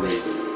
Radio.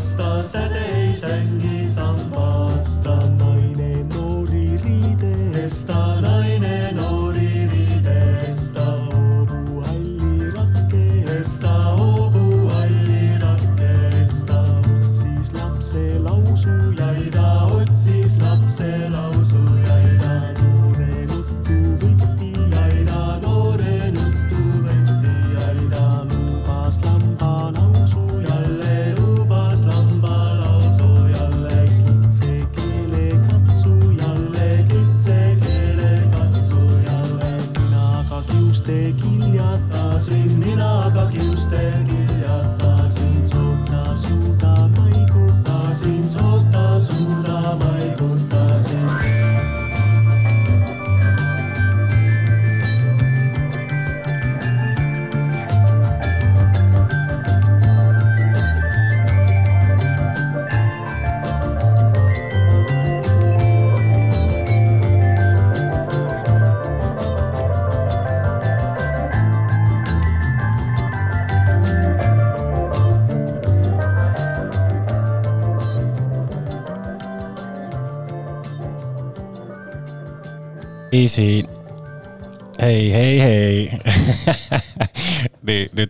Samba aasta, säde ei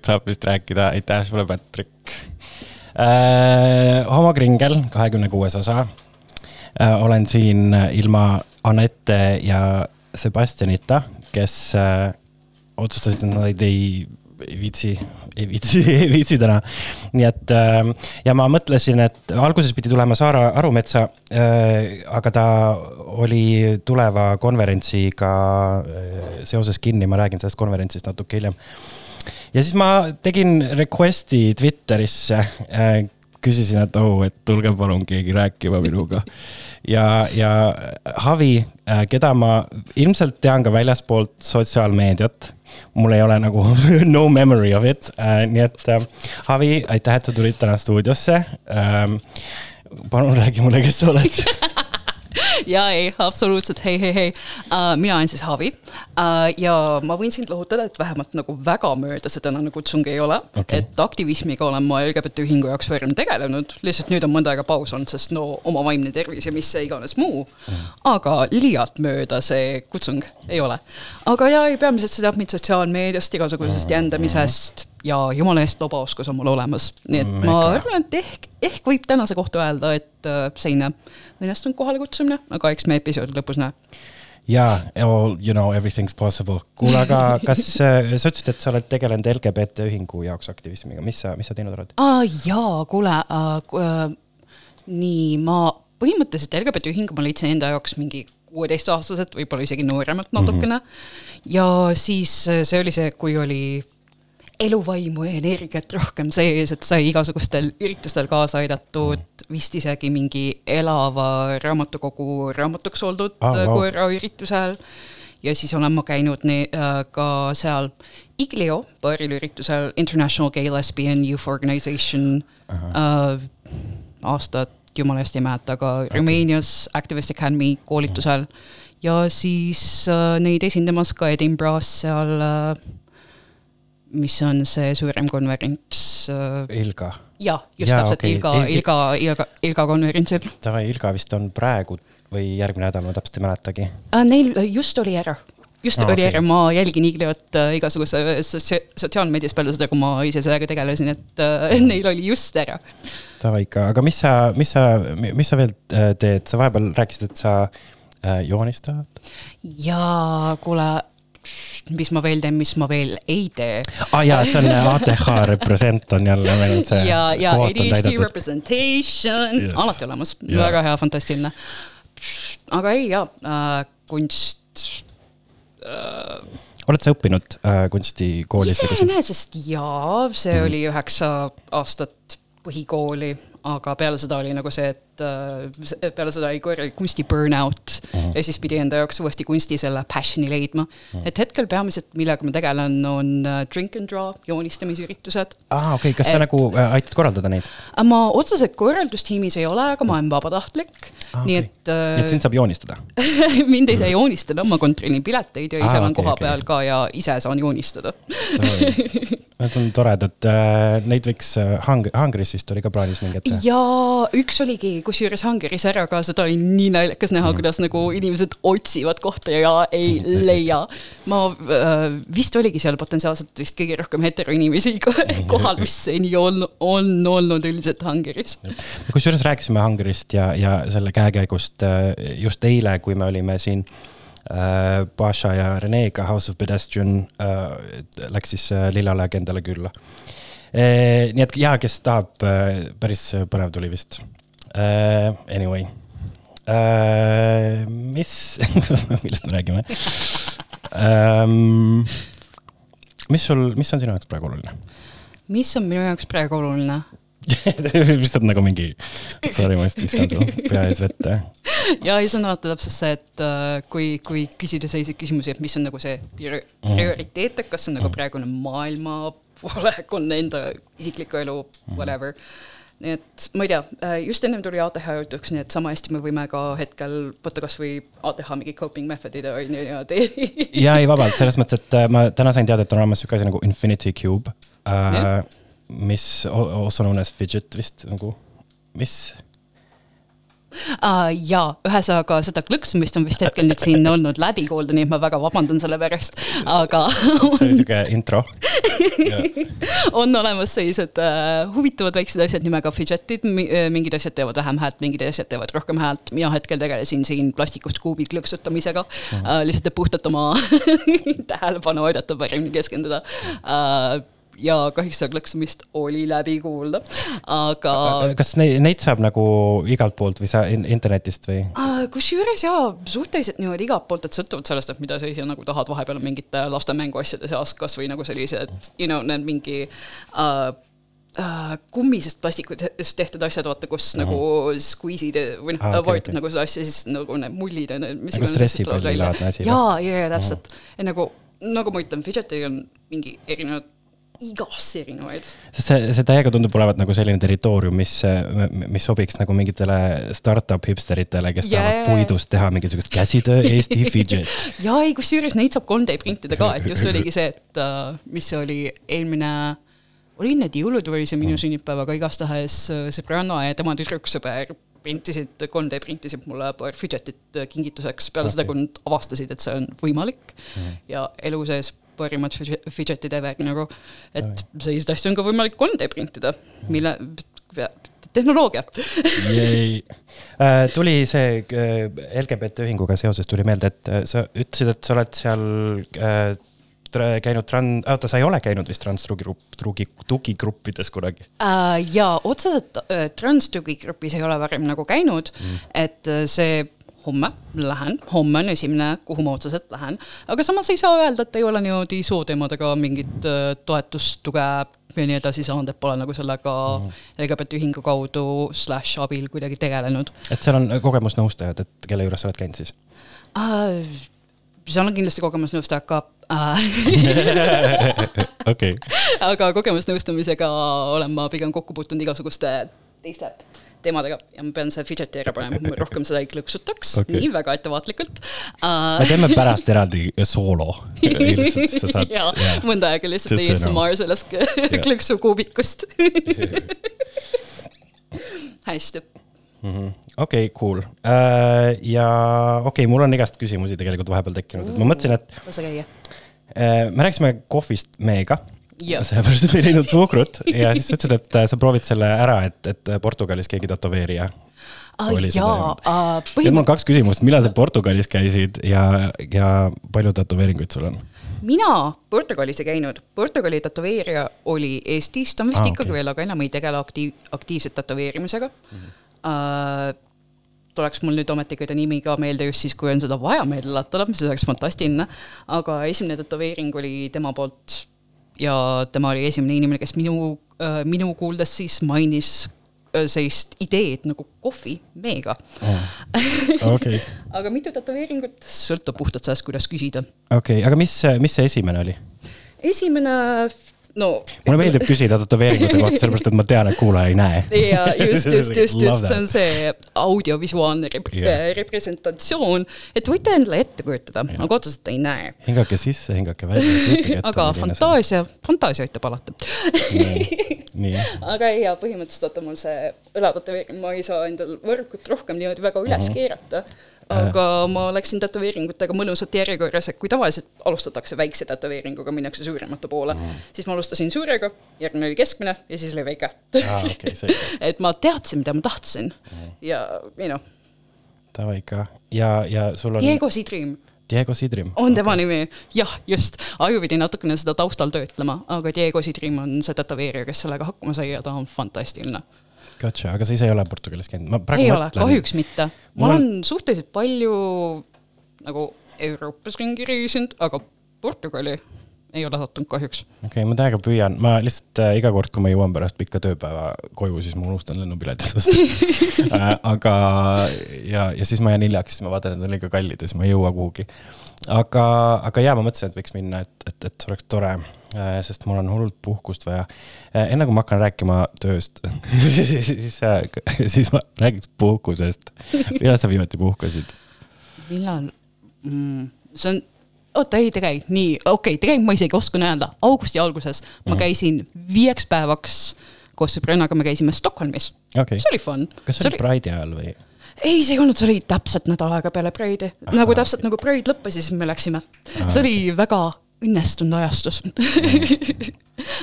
nüüd saab vist rääkida, aitäh sulle, Patrick äh,. homokringel, kahekümne kuues osa äh,. olen siin ilma Anette ja Sebastianita, kes äh, otsustasid, et nad ei, ei viitsi, ei viitsi, ei viitsi täna. nii et äh, ja ma mõtlesin, et alguses pidi tulema Saara Arumetsa äh,, aga ta oli tuleva konverentsiga äh, seoses kinni, ma räägin sellest konverentsist natuke hiljem. Ja siis ma tegin request'i Twitterisse äh, küsisin, et oh, et tulge palun keegi rääkima minuga. ja, ja Javi, keda ma ilmselt tean ka väljaspoolt sotsiaalmeediat, mul ei ole nagu no memory of it, nii et äh, Javi, aitäh, et sa tulid täna stuudiosse ähm,. palun räägi mulle, kes sa oled ja ei, absoluutselt, hei, hei, hei uh,. mina olen siis Javi uh, ja ma võin sind lohutada, et vähemalt nagu väga mööda see tänane kutsung ei ole okay.. et aktivismiga olen ma LGBT ühingu jaoks varem tegelenud, lihtsalt nüüd on mõnda aega paus olnud, sest no oma vaimne tervis ja mis iganes muu. aga liialt mööda see kutsung ei ole. aga ja, ei peamiselt see teab mind sotsiaalmeediast, igasugusest jändamisest ja jumala eest lobaoskus on mul olemas, nii et ma Mega. arvan, et ehk, ehk võib tänase kohta öelda, et äh, selline õnnestunud kohalekutsumine, aga eks me episoodi lõpus näe. jaa, all you know everything's possible. kuule, aga kas äh, sa ütlesid, et sa oled tegelenud LGBT ühingu jaoks aktivismiga, mis sa, mis sa teinud oled? aa jaa, kuule äh,, äh, nii ma põhimõtteliselt LGBT ühingu ma leidsin enda jaoks mingi kuueteistaastased, võib-olla isegi nooremad natukene mm. -hmm. ja siis äh, see oli see, kui oli eluvaimu ja energiat rohkem sees, et sai igasugustel üritustel kaasa aidatud, vist isegi mingi elava raamatukogu raamatuks oldud Ah, koera üritusel. ja siis olen ma käinud nii, äh, ka seal Iglio baaril üritusel International Gay Lesbian Youth Organization äh, aastat jumala eest ei mäleta, aga okay. Rumeenias Activist Academy koolitusel ja siis äh, neid esindamas ka Edinburgh's seal äh, mis on see suurem konverents äh,. Ilga. jah, just Jaa, täpselt okei. Ilga, Il- Ilga, Ilga, Ilga konverentsil Davai, Ilga vist on praegu või järgmine nädal, ma täpselt ei mäletagi. äh,. Neil just oli ära, just ah, oli okei. ära, ma jälgin Igliot äh, igasuguse sotsia- sotsiaalmeedias peale seda, kui ma ise sellega tegelesin, et äh, neil oli just ära. Davai ikka, aga mis sa, mis sa, mis sa veel äh, teed, sa vahepeal rääkisid, et sa äh, joonistad? ja kuule, mis ma veel teen, mis ma veel ei tee aa ah, jaa, see on ATH represent on jälle meil see. ja, ja ADHD representation Yes. alati olemas yeah., väga hea, fantastiline. aga ei jaa äh,, kunst äh,. oled sa õppinud äh, kunstikoolis? iseenesest jaa, see mm. oli üheksa aastat põhikooli, aga peale seda oli nagu see, et äh, peale seda oli korralik kunsti burnout mm ja siis pidi enda jaoks uuesti kunsti selle passion'i leidma mm. et hetkel peamiselt, millega ma tegelen, on äh, drink and draw joonistamisüritused aa, okei okay,, kas sa Et- nagu äh, aitad korraldada neid? Aga ma otseselt korraldustiimis ei ole, aga ma olen vabatahtlik Ah, ah,, nii okei. et nii et sind äh, saab joonistada? mind ei saa joonistada, ma kontrollin pileteid ja ise Ah, olen okei, koha okei. peal ka ja ise saan joonistada. Need on toredad, neid võiks äh, Hung-, Hungary's vist oli ka plaanis mingi hetk teha. ja üks oligi kusjuures Hungary's ära ka, seda oli nii naljakas näha, kuidas nagu inimesed otsivad kohta ja ei leia. ma äh, vist oligi seal potentsiaalselt vist kõige rohkem heteroinimesi ko- kohal, mis seni on, on olnud üldiselt Hungary's. kusjuures rääkisime Hungary'st ja, ja selle käekäigust äh, just eile, kui me olime siin äh, Paša ja Renega House of Pedestrian äh, läks siis äh, Lillale agendale külla äh,. nii et jaa, kes tahab äh,, päris põnev tuli vist äh,. Anyway äh,, mis, millest me räägime ähm,? mis sul, mis on sinu jaoks praegu oluline? mis on minu jaoks praegu oluline? lihtsalt nagu mingi, sorry, ma just viskan su pea ees vette. ja see on alati täpselt see, et äh, kui, kui küsida selliseid küsimusi, et mis on nagu see prior- prioriteet, et kas see on nagu praegune maailma olek, on enda isikliku elu, whatever. Nii et ma ei tea, just ennem tuli ATH jutuks, nii et sama hästi me võime ka hetkel võtta kasvõi ATH mingi coping method'id on ju niimoodi. ja ei, vabalt, selles mõttes, et äh, ma täna sain teada, et on olemas sihuke asi nagu Infinity Cube äh, mis also known as fidget vist nagu, mis? Uh, ja ühesõnaga seda klõksumist on vist hetkel nüüd siin olnud läbi kuulda, nii et ma väga vabandan selle pärast, aga see oli sihuke intro. on olemas sellised uh, huvitavad väiksed asjad nimega fidget'id, mingid asjad teevad vähem häält, mingid asjad teevad rohkem häält. mina hetkel tegelesin siin plastikust kuubi klõksutamisega uh,, lihtsalt et puhtalt oma tähelepanu aidata paremini keskenduda uh,. Ja kahjuks seda klõksumist oli läbi kuulda, aga kas neid, neid saab nagu igalt poolt või sa in- internetist või? Uh, kusjuures jaa, suhteliselt niimoodi igalt poolt, et sõltuvalt sellest, et mida sa ise nagu tahad, vahepeal on mingite laste mänguasjade seas kasvõi nagu sellised, you know, need mingi uh, kummisest plastikutest tehtud asjad, vaata, kus mm -hmm. nagu squeeze'id või noh Ah, vajutad okei. nagu seda asja, siis nagu need mullid ja need, mis asi või? jaa, ja, ja täpselt. ja nagu, nagu ma ütlen, fidget'iga on mingi erinevad, igasse erinevaid. see, see täiega tundub olevat nagu selline territoorium, mis, mis sobiks nagu mingitele startup hipsteritele, kes Jaa, tahavad puidust teha mingisugust käsitöö Eesti fidget. ja ei, kusjuures neid saab 3D printida ka, et just oligi see, et uh, mis oli eelmine, oli need jõulud või see minu sünnipäev, aga igastahes äh, sõbranna ja tema tüdruksõber printisid, 3D printisid mulle paar fidget'it kingituseks peale okay. seda, kui nad avastasid, et see on võimalik mm. ja elu sees parimad fidget- fidget'id ever nagu, et selliseid asju on ka võimalik 3D printida, mille, tehnoloogia Äh, tuli see äh, LGBT ühinguga seoses tuli meelde, et äh, sa ütlesid, et sa oled seal käinud tran-, oota, sa ei ole käinud vist transtugigrupp, tugi, tugigruppides kunagi? uh,. ja otseselt uh, transtugigrupis ei ole varem nagu käinud mm., et see homme lähen, homme on esimene, kuhu ma otseselt lähen, aga samas ei saa öelda, et ei ole niimoodi sooteemadega mingit äh, toetust, tuge ja nii edasi saanud, et pole nagu sellega LGBT ühingu kaudu slaš abil kuidagi tegelenud et seal on kogemusnõustajad, et kelle juures sa oled käinud siis? äh,. seal on kindlasti kogemusnõustaja ka okei, aga kogemusnõustamisega olen ma pigem kokku puutunud igasuguste teiste teemadega ja ma pean see fidget'i ära panema, et ma rohkem seda ei klõksutaks okay., nii väga ettevaatlikult me uh,. teeme pärast eraldi soolo. ja mõnda aega lihtsalt. ASMR sellest klõksukuubikust. hästi, okei, cool. ja okei okay,, mul on igast küsimusi tegelikult vahepeal tekkinud, et ma mõtlesin, et lase käia. äh, me rääkisime kohvist meiega. Sellepärast, et me ei leidnud suhkrut ja siis sa ütlesid, et äh, sa proovid selle ära, et, et Portugalis keegi tätoveerija. Oli seda jaa öelnud., uh, nüüd mul on kaks küsimust, millal sa Portugalis käisid ja, ja palju tätoveeringuid sul on? mina Portugalis ei käinud, Portugali tätoveerija oli Eestis, ta on vist ah, ikkagi okay. veel, aga enam ei tegele aktiiv, aktiivselt tätoveerimisega mm. -hmm. Uh, tuleks mul nüüd ometigi ta nimi ka meelde just siis, kui on seda vaja meelde latada, mis oleks fantastiline. aga esimene tätoveering oli tema poolt ja tema oli esimene inimene, kes minu uh,, minu kuuldes siis mainis uh, sellist ideed nagu kohvi meega. okei, aga mitu tätoveeringut, sõltub puhtalt sellest, kuidas küsida. okei, aga mis, mis see esimene oli? esimene, no mulle meeldib küsida tätoveeringute kohta, sellepärast et ma tean, et kuulaja ei näe. ja just, just, just, just, see on see audiovisuaalne rep- yeah. representatsioon, et võite endale ette kujutada, aga otseselt ei näe. hingake sisse, hingake välja. aga. fantaasia, fantaasia aitab alati. aga ei, ja põhimõtteliselt vaata mul see õlatätoveering, ma ei saa endal võrkut rohkem niimoodi väga üles Mhm. keerata. Aga ma läksin tätoveeringutega mõnusalt järjekorras, et kui tavaliselt alustatakse väikse tätoveeringuga, minnakse suuremate poole, Mhm. siis ma alustasin suurega, järgmine oli keskmine ja siis oli väike okei, selge. et ma teadsin, mida ma tahtsin ja you know, Davai ikka. ja, ja sul on Diego Sidrim Diego Sidrim. on tema nimi, jah, just, aju pidi natukene seda taustal töötlema, aga Diego Sidrim on see tätoveerija, kes sellega hakkama sai ja ta on fantastiline. Gotcha, aga sa ise ei ole Portugalis käinud? ma praegu ei ole, mõtlen. kahjuks mitte. ma olen suhteliselt palju nagu Euroopas ringi reisinud, aga Portugali ei ole sattunud kahjuks. okei okay,, ma täiega püüan, ma lihtsalt äh, iga kord, kui ma jõuan pärast pikka tööpäeva koju, siis ma unustan lennupiletid osta äh,. aga, ja, ja siis ma jään hiljaks, siis ma vaatan, et need on liiga kallid ja siis ma ei jõua kuhugi. aga, aga jaa, ma mõtlesin, et võiks minna, et, et, et see oleks tore äh,, sest mul on hullult puhkust vaja äh,. enne kui ma hakkan rääkima tööst siis äh,, siis ma räägiks puhkusest. millal sa viimati puhkasid? millal mm,? see on, oota ei tegelikult nii, okei okay,, tegelikult ma isegi oskan öelda, augusti alguses ma käisin viieks päevaks koos sõbrannaga, me käisime Stockholmis okay. see, oli fun. kas see oli Pride'i ajal või? ei, see ei olnud, see oli täpselt nädal aega peale Pride'i, nagu täpselt nagu Pride lõppes ja siis me läksime. see oli väga õnnestunud ajastus.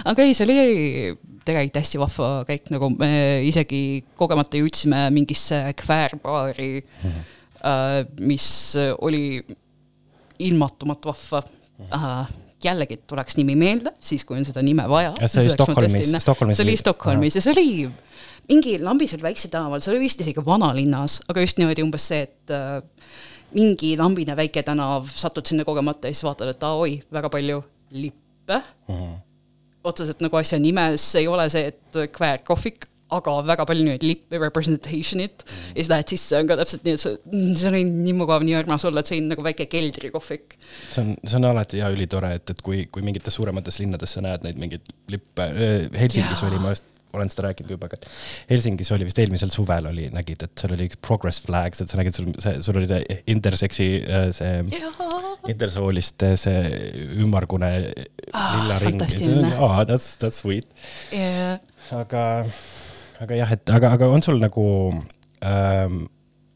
aga ei, see oli tegelikult hästi vahva käik, nagu me isegi kogemata jõudsime mingisse kväärbaari mm, -hmm. mis oli ilmatumalt vahva äh,. jällegi tuleks nimi meelde, siis kui on seda nime vaja. Ja see oli Stockholmis- Stockholmis see oli Stockholmis ja see oli mingi lambisel väiksel tänaval, see oli vist isegi vanalinnas, aga just niimoodi umbes see, et äh, mingi lambine väike tänav, satud sinna kogemata ja siis vaatad, et oi, väga palju lippe mm. -hmm. otseselt nagu asja nimes ei ole see, et kväärkohvik, aga väga palju nüüd lippe representation'it mm. ja siis lähed sisse, on ka täpselt nii, et see, see oli nii mugav, nii armas olla, et see on nagu väike keldrikohvik. see on, see on alati ja ülitore, et, et kui, kui mingites suuremates linnades sa näed neid mingeid lippe, Helsingis Jaa. oli, ma just olen seda rääkinud juba, aga Helsingis oli vist eelmisel suvel oli, nägid, et seal oli üks progress flags, et sa nägid, sul see, sul oli see interseksi, see intersooliste see ümmargune Ah, lilla ring. fantastiline. aa, that's, that's sweet. ja aga, aga jah, et aga, aga on sul nagu ähm,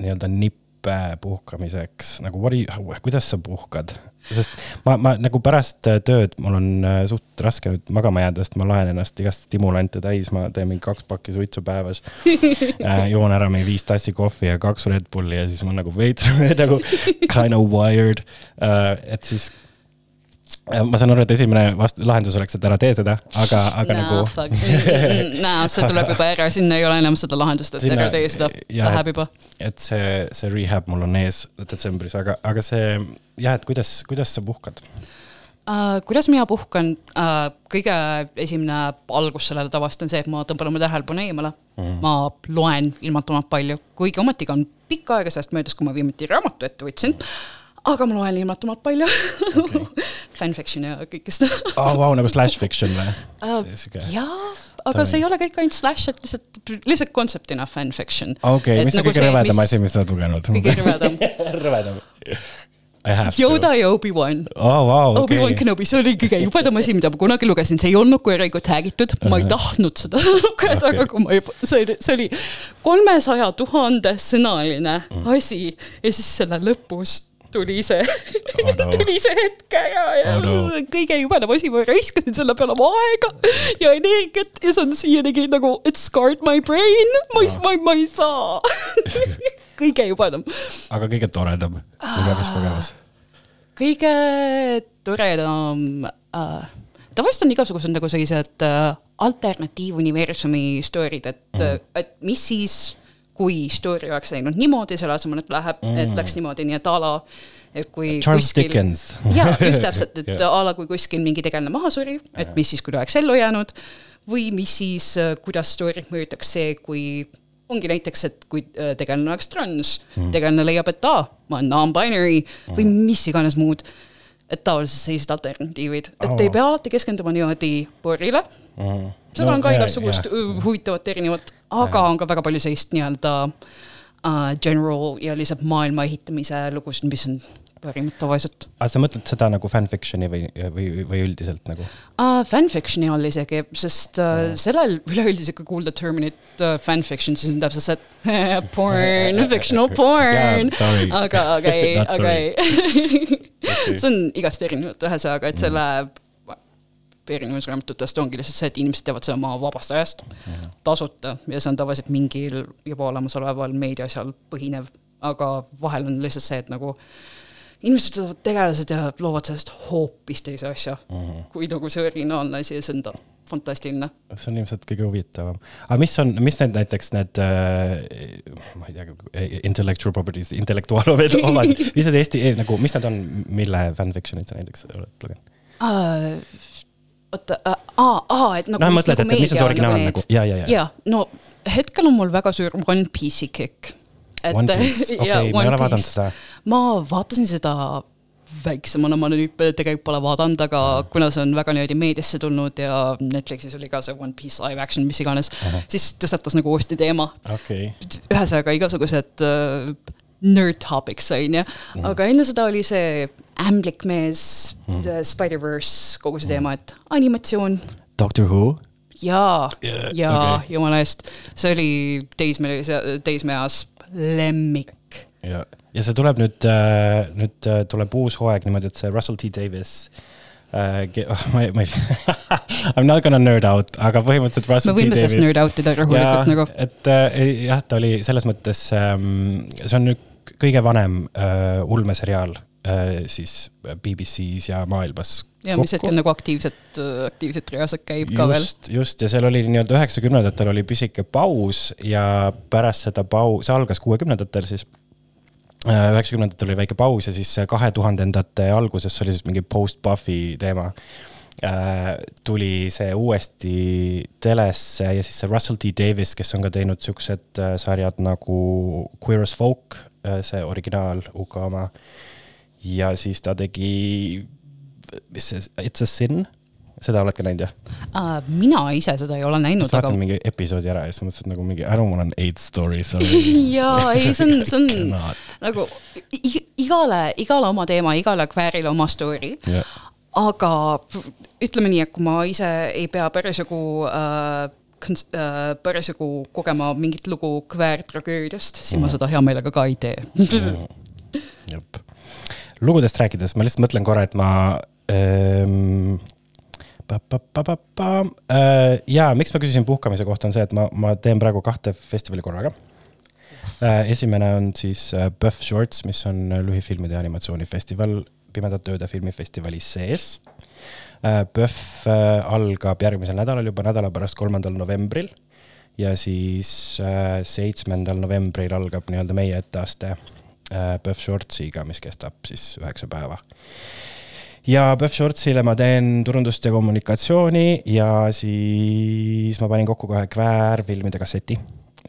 nii-öelda nippe puhkamiseks nagu what you, kuidas sa puhkad? sest ma, ma nagu pärast tööd mul on äh, suht raske nüüd magama jääda, sest ma laen ennast igast stimulante täis, ma teen mingi kaks pakki suitsu päevas äh,. joon ära mingi viis tassi kohvi ja kaks Red Bulli ja siis ma nagu veits nagu kind of wired äh,, et siis ma saan aru, et esimene vast-, lahendus oleks, et ära tee seda, aga, aga Nah, nagu. Nah, see tuleb juba ära, sinna ei ole enam seda lahendust, et Sinna- ära tee seda, läheb juba. et see, see rehab mul on ees detsembris, aga, aga see jah, et kuidas, kuidas sa puhkad? Uh, kuidas mina puhkan uh,, kõige esimene algus sellele tavast on see, et ma tõmban oma tähelepanu eemale mm. ma loen ilmatumalt palju, kuigi ometigi on pikka aega sellest möödas, kui ma viimati raamatu ette võtsin. Aga ma loen ilmatumalt palju okay. Fanfiction ja kõike seda oh,. Vau, nagu slash fiction või uh, jaa, aga see ei ole kõik ainult slash, et lihtsalt, lihtsalt kontseptina fanfiction. okei, mis on kõige rõvedam asi, mis sa oled lugenud? kõige rõvedam? rõvedam. Yoda ja Obi-Wan. to. oh, vau, Obi-Wan okei. Kenobi, see oli kõige jubedam asi, mida ma kunagi lugesin, see ei olnud korralikult tag'itud, ma ei tahtnud seda lugeda, aga kui ma juba, see oli, see oli kolmesaja tuhande sõnaline asi ja siis selle lõpus tuli see Oh no. tuli see hetk ära ja Oh no. kõige jubedam asi, ma raiskasin selle peale oma aega ja energiat ja see on siiani nagu it scarred my brain, ma ei, ma ei, ma ei saa. kõige jubedam aga kõige toredam lugemiskogemus. kõige toredam äh,, tavaliselt on igasugused nagu sellised äh, alternatiivuniversumi story'd, et mm, et mis siis, kui story oleks läinud niimoodi, selle asemel, et läheb mm, et läks niimoodi, nii et a la, et kui Charles kuskil, Dickens. jaa, just täpselt, et Jah. a la kui kuskil mingi tegelane maha suri, et mis siis, kui ta oleks ellu jäänud või mis siis, kuidas story't mõjutaks see, kui ongi näiteks, et kui äh, tegelane oleks trans mm., tegelane leiab, et aa, ma olen non-binary või mis iganes muud. et tavaliselt sellised alternatiivid, et Oh. ei pea alati keskenduma niimoodi porrile mm.. seda No on ka jaa, igasugust jaa. öö, huvitavat erinevat, aga on ka väga palju sellist nii-öelda uh, general ja lihtsalt maailma ehitamise lugusid, mis on parimad tavaliselt aga sa mõtled seda nagu fanfiction'i või, või, või üldiselt nagu? uh,. Fanfiction'i all isegi, sest uh, sellel üleüldiselt, kui kuulda terminit uh, fanfiction, siis on täpselt see, porn, fictional porn sorry. aga, aga ei, aga ei. see on igast erinevat, ühesõnaga, et selle erinemusraamatutest ongi lihtsalt see, et inimesed teevad seda oma vabast ajast tasuta ja see on tavaliselt mingil juba olemasoleval meediaasjal põhinev, aga vahel on lihtsalt see, et nagu inimesed võtavad tegelased ja loovad sellest hoopis teise asja mm, -hmm. kui nagu see originaalne asi ja see on ta fantastiline. see on ilmselt kõige huvitavam. aga mis on, mis need näiteks need äh,, ma ei tea, intellectual properties, intellektuaalomad, mis need Eesti nagu, mis need on, mille fanfiction'id sa näiteks oled lugenud? oota, aa, aa, et nagu noh, mõtled, et, et mis on see originaal need- nagu, ja, ja, ja. ja no hetkel on mul väga suur One Piece'i kick. One Piece, okei, ma ei ole vaadanud seda. ma vaatasin seda väiksemana, ma nüüd tegelikult pole vaadanud, aga kuna see on väga niimoodi meediasse tulnud ja Netflixis oli ka see One Piece live action, mis iganes, siis tõstatas nagu uuesti teema. okei, ühesõnaga igasugused uh, nerd topics on ju, aga enne seda oli see ämblikmees mm., Spider-verse, kogu see teema, et animatsioon Doctor Who, jaa Yeah,, jaa okay., jumala eest, see oli teismelise, teismeeas lemmik. ja, ja see tuleb nüüd, nüüd äh, tuleb uus hooaeg niimoodi, et see Russell T Davis äh,. ma ei, ma ei I m not gonna nerd out, aga põhimõtteliselt me Russell T võime sellest Davis. nerd out ida rahulikult nagu. et äh, jah, ta oli selles mõttes ähm,, see on nüüd kõige vanem äh, ulmeseriaal äh, siis BBC-s ja maailmas. ja mis hetkel nagu aktiivselt, aktiivselt reaalselt käib ka veel. just, just ja seal oli nii-öelda üheksakümnendatel oli pisike paus ja pärast seda pau-, see algas kuuekümnendatel siis. üheksakümnendatel oli väike paus ja siis kahe tuhandendate alguses oli siis mingi post-Buffy teema. tuli see uuesti telesse ja siis see Russell T Davis, kes on ka teinud siuksed äh, sarjad nagu Queer as Folk, see originaal UK oma. Ja siis ta tegi, mis see, It's a Sin, seda oled ka näinud jah? Uh, mina ise seda ei ole näinud, just vaatasin aga mingi episoodi ära ja siis mõtlesin nagu mingi I don't want an eight story, sorry. jaa, ei, see on, see on nagu igale, igale oma teema, igale kväärile oma story jah, aga ütleme nii, et kui ma ise ei pea parasjagu äh, kons- äh, parasjagu kogema mingit lugu kväärtragöödiast, siis Mhm. ma seda hea meelega ka ei tee. jep. Lugudest rääkides, ma lihtsalt mõtlen korra, et ma ähm,. Äh, ja miks ma küsisin puhkamise kohta, on see, et ma, ma teen praegu kahte festivali korraga. Äh, esimene on siis äh, Buff Shorts, mis on äh, lühifilmide ja animatsioonifestival Pimedate Ööde filmifestivali sees. Buff äh, algab järgmisel nädalal juba nädala pärast, kolmandal novembril ja siis äh, seitsmendal novembril algab nii-öelda meie etteaste äh, Buff Shortsiga, mis kestab siis üheksa päeva ja Buff Shortsile ma teen turundust ja kommunikatsiooni ja siis ma panin kokku kohe kväärfilmide kasseti.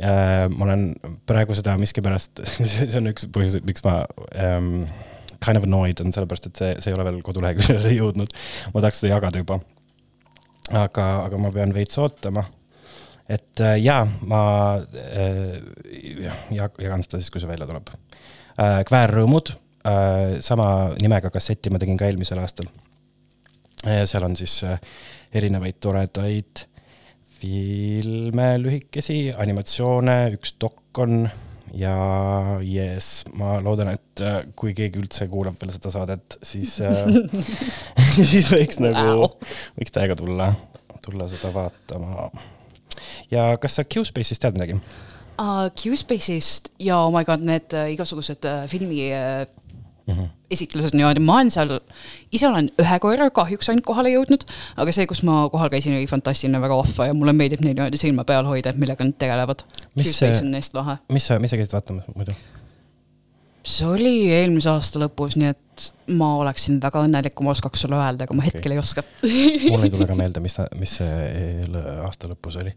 ma olen praegu seda miskipärast, see on üks põhjus, miks ma ähm, kind of annoyed on sellepärast, et see, see ei ole veel koduleheküljele jõudnud. ma tahaks seda jagada juba. aga, aga ma pean veits ootama. Et äh, jaa, ma äh, jagan seda siis, kui see välja tuleb äh,. Kväärrõõmud äh,, sama nimega kasseti ma tegin ka eelmisel aastal. seal on siis erinevaid toredaid filme, lühikesi, animatsioone, üks dokk on ja jess, ma loodan, et kui keegi üldse kuulab veel seda saadet, siis siis võiks nagu, võiks täiega tulla, tulla seda vaatama. Ja kas sa Q-Space'ist tead midagi? Q-Space'ist ja oh my god, need uh, igasugused uh, filmi uh, mm -hmm. esitlused niimoodi, ma olen seal, ise olen ühe korra kahjuks ainult kohale jõudnud, aga see, kus ma kohal käisin, oli fantastiline, väga vahva ja mulle meeldib neil niimoodi silma peal hoida, et millega nad tegelevad. Mis mis sa, mis sa käisid vaatamas muidu? see oli eelmise aasta lõpus, nii et ma oleksin väga õnnelik, kui ma oskaks sulle öelda, aga ma Okei. hetkel ei oska. mul ei tule ka meelde, mis, mis see aasta lõpus oli.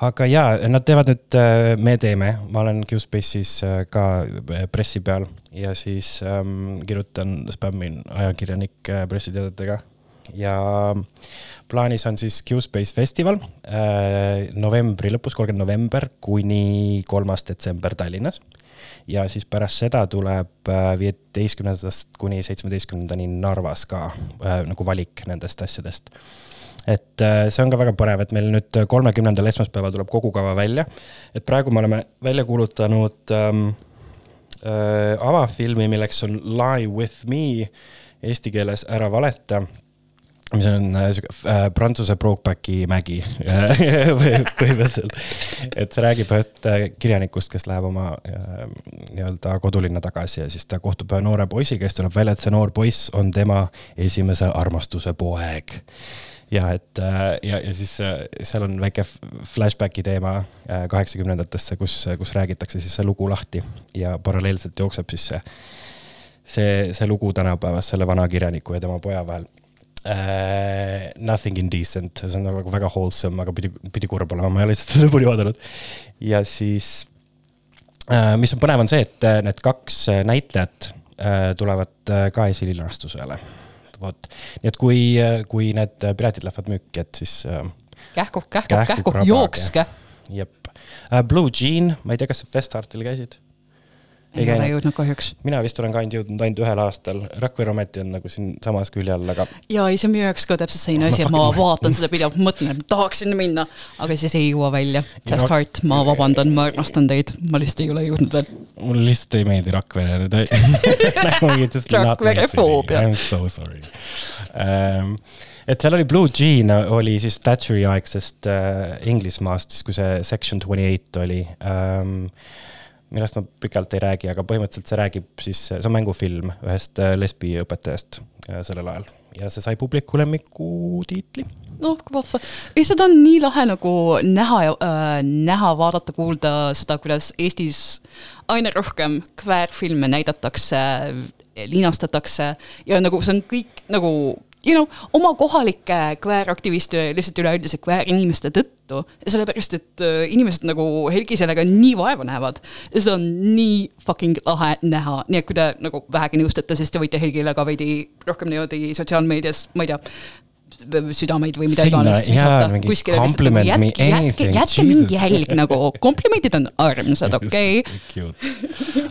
Aga jaa, nad teevad nüüd äh, Me teeme, ma olen Q-Space'is äh, ka äh, pressi peal ja siis ähm, kirjutan, spämmin ajakirjanike pressiteadetega. ja plaanis on siis Q-Space festival äh, novembri lõpus, kolmkümmend november kuni kolmas detsember Tallinnas ja siis pärast seda tuleb viieteistkümnendast kuni seitsmeteistkümnendani Narvas ka äh, nagu valik nendest asjadest. Et äh, see on ka väga põnev, et meil nüüd kolmekümnendal esmaspäeval tuleb kogu kava välja. et praegu me oleme välja kuulutanud ähm, äh, avafilmi, milleks on Lie with me eesti keeles Ära valeta mis on äh, sihuke äh, prantsuse Brokerbacki mägi põhimõtteliselt. et see räägib ühest äh, kirjanikust, kes läheb oma äh, nii-öelda kodulinna tagasi ja siis ta kohtub ühe noore poisiga, siis tuleb välja, et see noor poiss on tema esimese armastuse poeg. Ja et äh, ja, ja siis äh, seal on väike flashback'i teema äh, kaheksakümnendatesse, kus, kus räägitakse siis see lugu lahti ja paralleelselt jookseb siis see see, see lugu tänapäevas selle vana kirjaniku ja tema poja vahel uh,. Nothing indecent, see on nagu väga wholesome, aga pidi, pidi kurb olema, ma ei ole lihtsalt lõpuni vaadanud. ja siis uh,, mis on põnev, on see, et need kaks näitlejat uh, tulevad ka esilinastusele. vot, nii et kui, kui need piletid lähevad müüki, et siis uh, kähku, kähku, Kähku kähku, krabage. jookske. jep uh,. Blue Jean, ma ei tea, kas sa Festartil käisid? Ei ole jõudnud kahjuks. mina vist olen ka ainult jõudnud ainult ühel aastal, Rakvere ometi on nagu siinsamas külje all, aga ja ei, see on minu jaoks ka täpselt selline asi, et ma vaatan seda pidevalt, mõtlen, et tahaks sinna minna, aga siis ei jõua välja. Fast no- Heart, ma vabandan, ma armastan teid, ma lihtsalt ei ole jõudnud veel. mulle lihtsalt ei meeldi Rakvere nüüd. Rakverefoobia. I m so sorry um,. et seal oli Blue Jean oli siis Thatcheri aegsest uh, Inglismaast, siis kui see Section twenty eight oli um, millest ma pikalt ei räägi, aga põhimõtteliselt see räägib siis, see on mängufilm ühest äh, lesbiõpetajast äh, sellel ajal ja see sai publiku lemmiku tiitli. noh, kui vahva. ei, seda on nii lahe nagu näha ja äh, näha, vaadata, kuulda seda, kuidas Eestis aina rohkem kväärfilme näidatakse, linastatakse ja nagu see on kõik nagu you know, oma kohalike kvääraktiviste lihtsalt üleüldise kväärinimeste tõttu, sellepärast et äh, inimesed nagu Helgi sellega nii vaeva näevad. seda on nii fucking lahe näha, nii et kui te nagu vähegi nõustute, siis te võite Helgile ka veidi rohkem niimoodi sotsiaalmeedias, ma ei tea, südameid või mida iganes jaa, jätke, jätke, mingi jälg nagu, komplimendid on armsad, okei.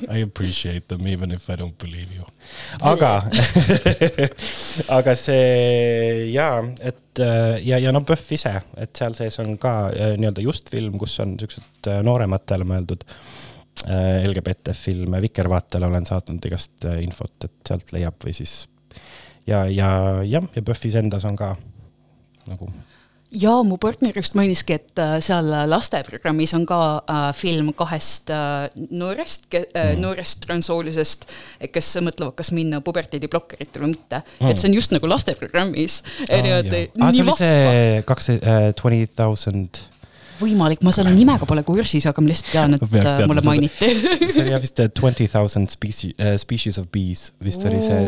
I appreciate them even if I don't believe you. aga, aga see ja, et äh, ja, ja no PÖFF ise, et seal sees on ka äh, nii-öelda just film, kus on siuksed äh, noorematele mõeldud LGBT filme, Vikervaatele olen saatnud igast infot, et sealt leiab või siis ja, ja jah, ja PÖFFis endas on ka nagu ja mu partner just mainiski, et äh, seal lasteprogrammis on ka äh, film kahest äh, noorest äh,, noorest transsoolisest, kes mõtlevad, kas minna puberteediblokkeritele või mitte mm.. et see on just nagu lasteprogrammis. aa, Ah, see oli see kaks, twenty thousand, võimalik, ma selle nimega pole kursis, aga ma lihtsalt tean, et äh, teadma mulle mainiti. see oli jah vist twenty thousand species, species of bees vist oli see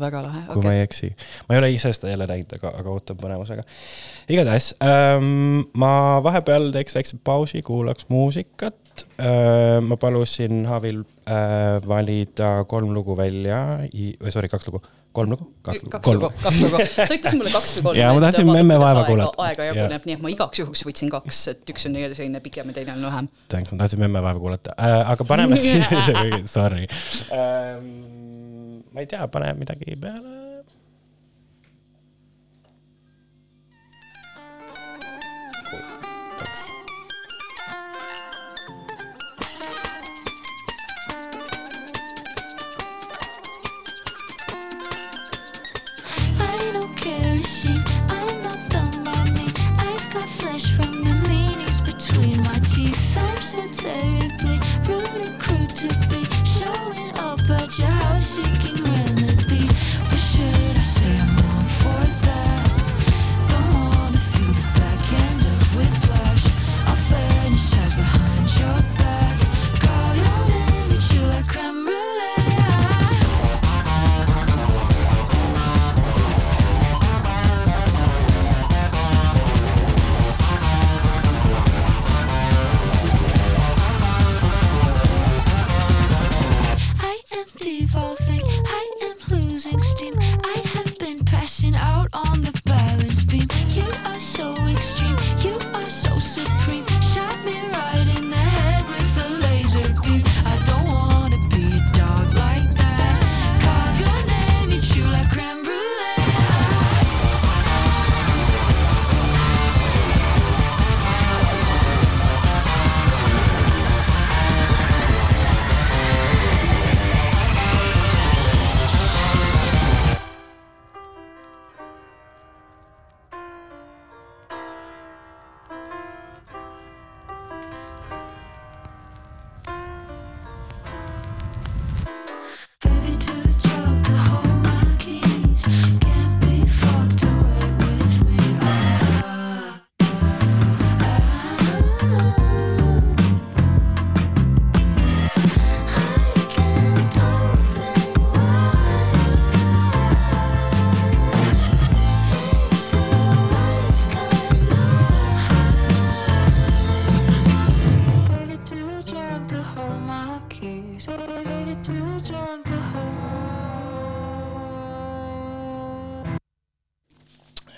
väga lahe, kui okay. ma okei. ei eksi. ma ei ole ise seda jälle näinud, aga, aga ootan põnevusega. igatahes ähm, ma vahepeal teeks väikse pausi, kuulaks muusikat äh,. ma palusin Havil äh, valida kolm lugu välja, või sorry, kaks lugu, kolm lugu, kaks lugu, kaks lugu, kaks lugu, sa ütlesid mulle kaks või kolm. Jaa, ma tahtsin memme vaeva kuulata. aega jaguneb, nii et ma igaks juhuks võtsin kaks, et üks on nii-öelda selline pikem ja teine on lühem. Thanks, ma tahtsin memme vaeva kuulata äh,, aga paneme siis, sorry ähm,. Ma ei tea, pane midagi peale.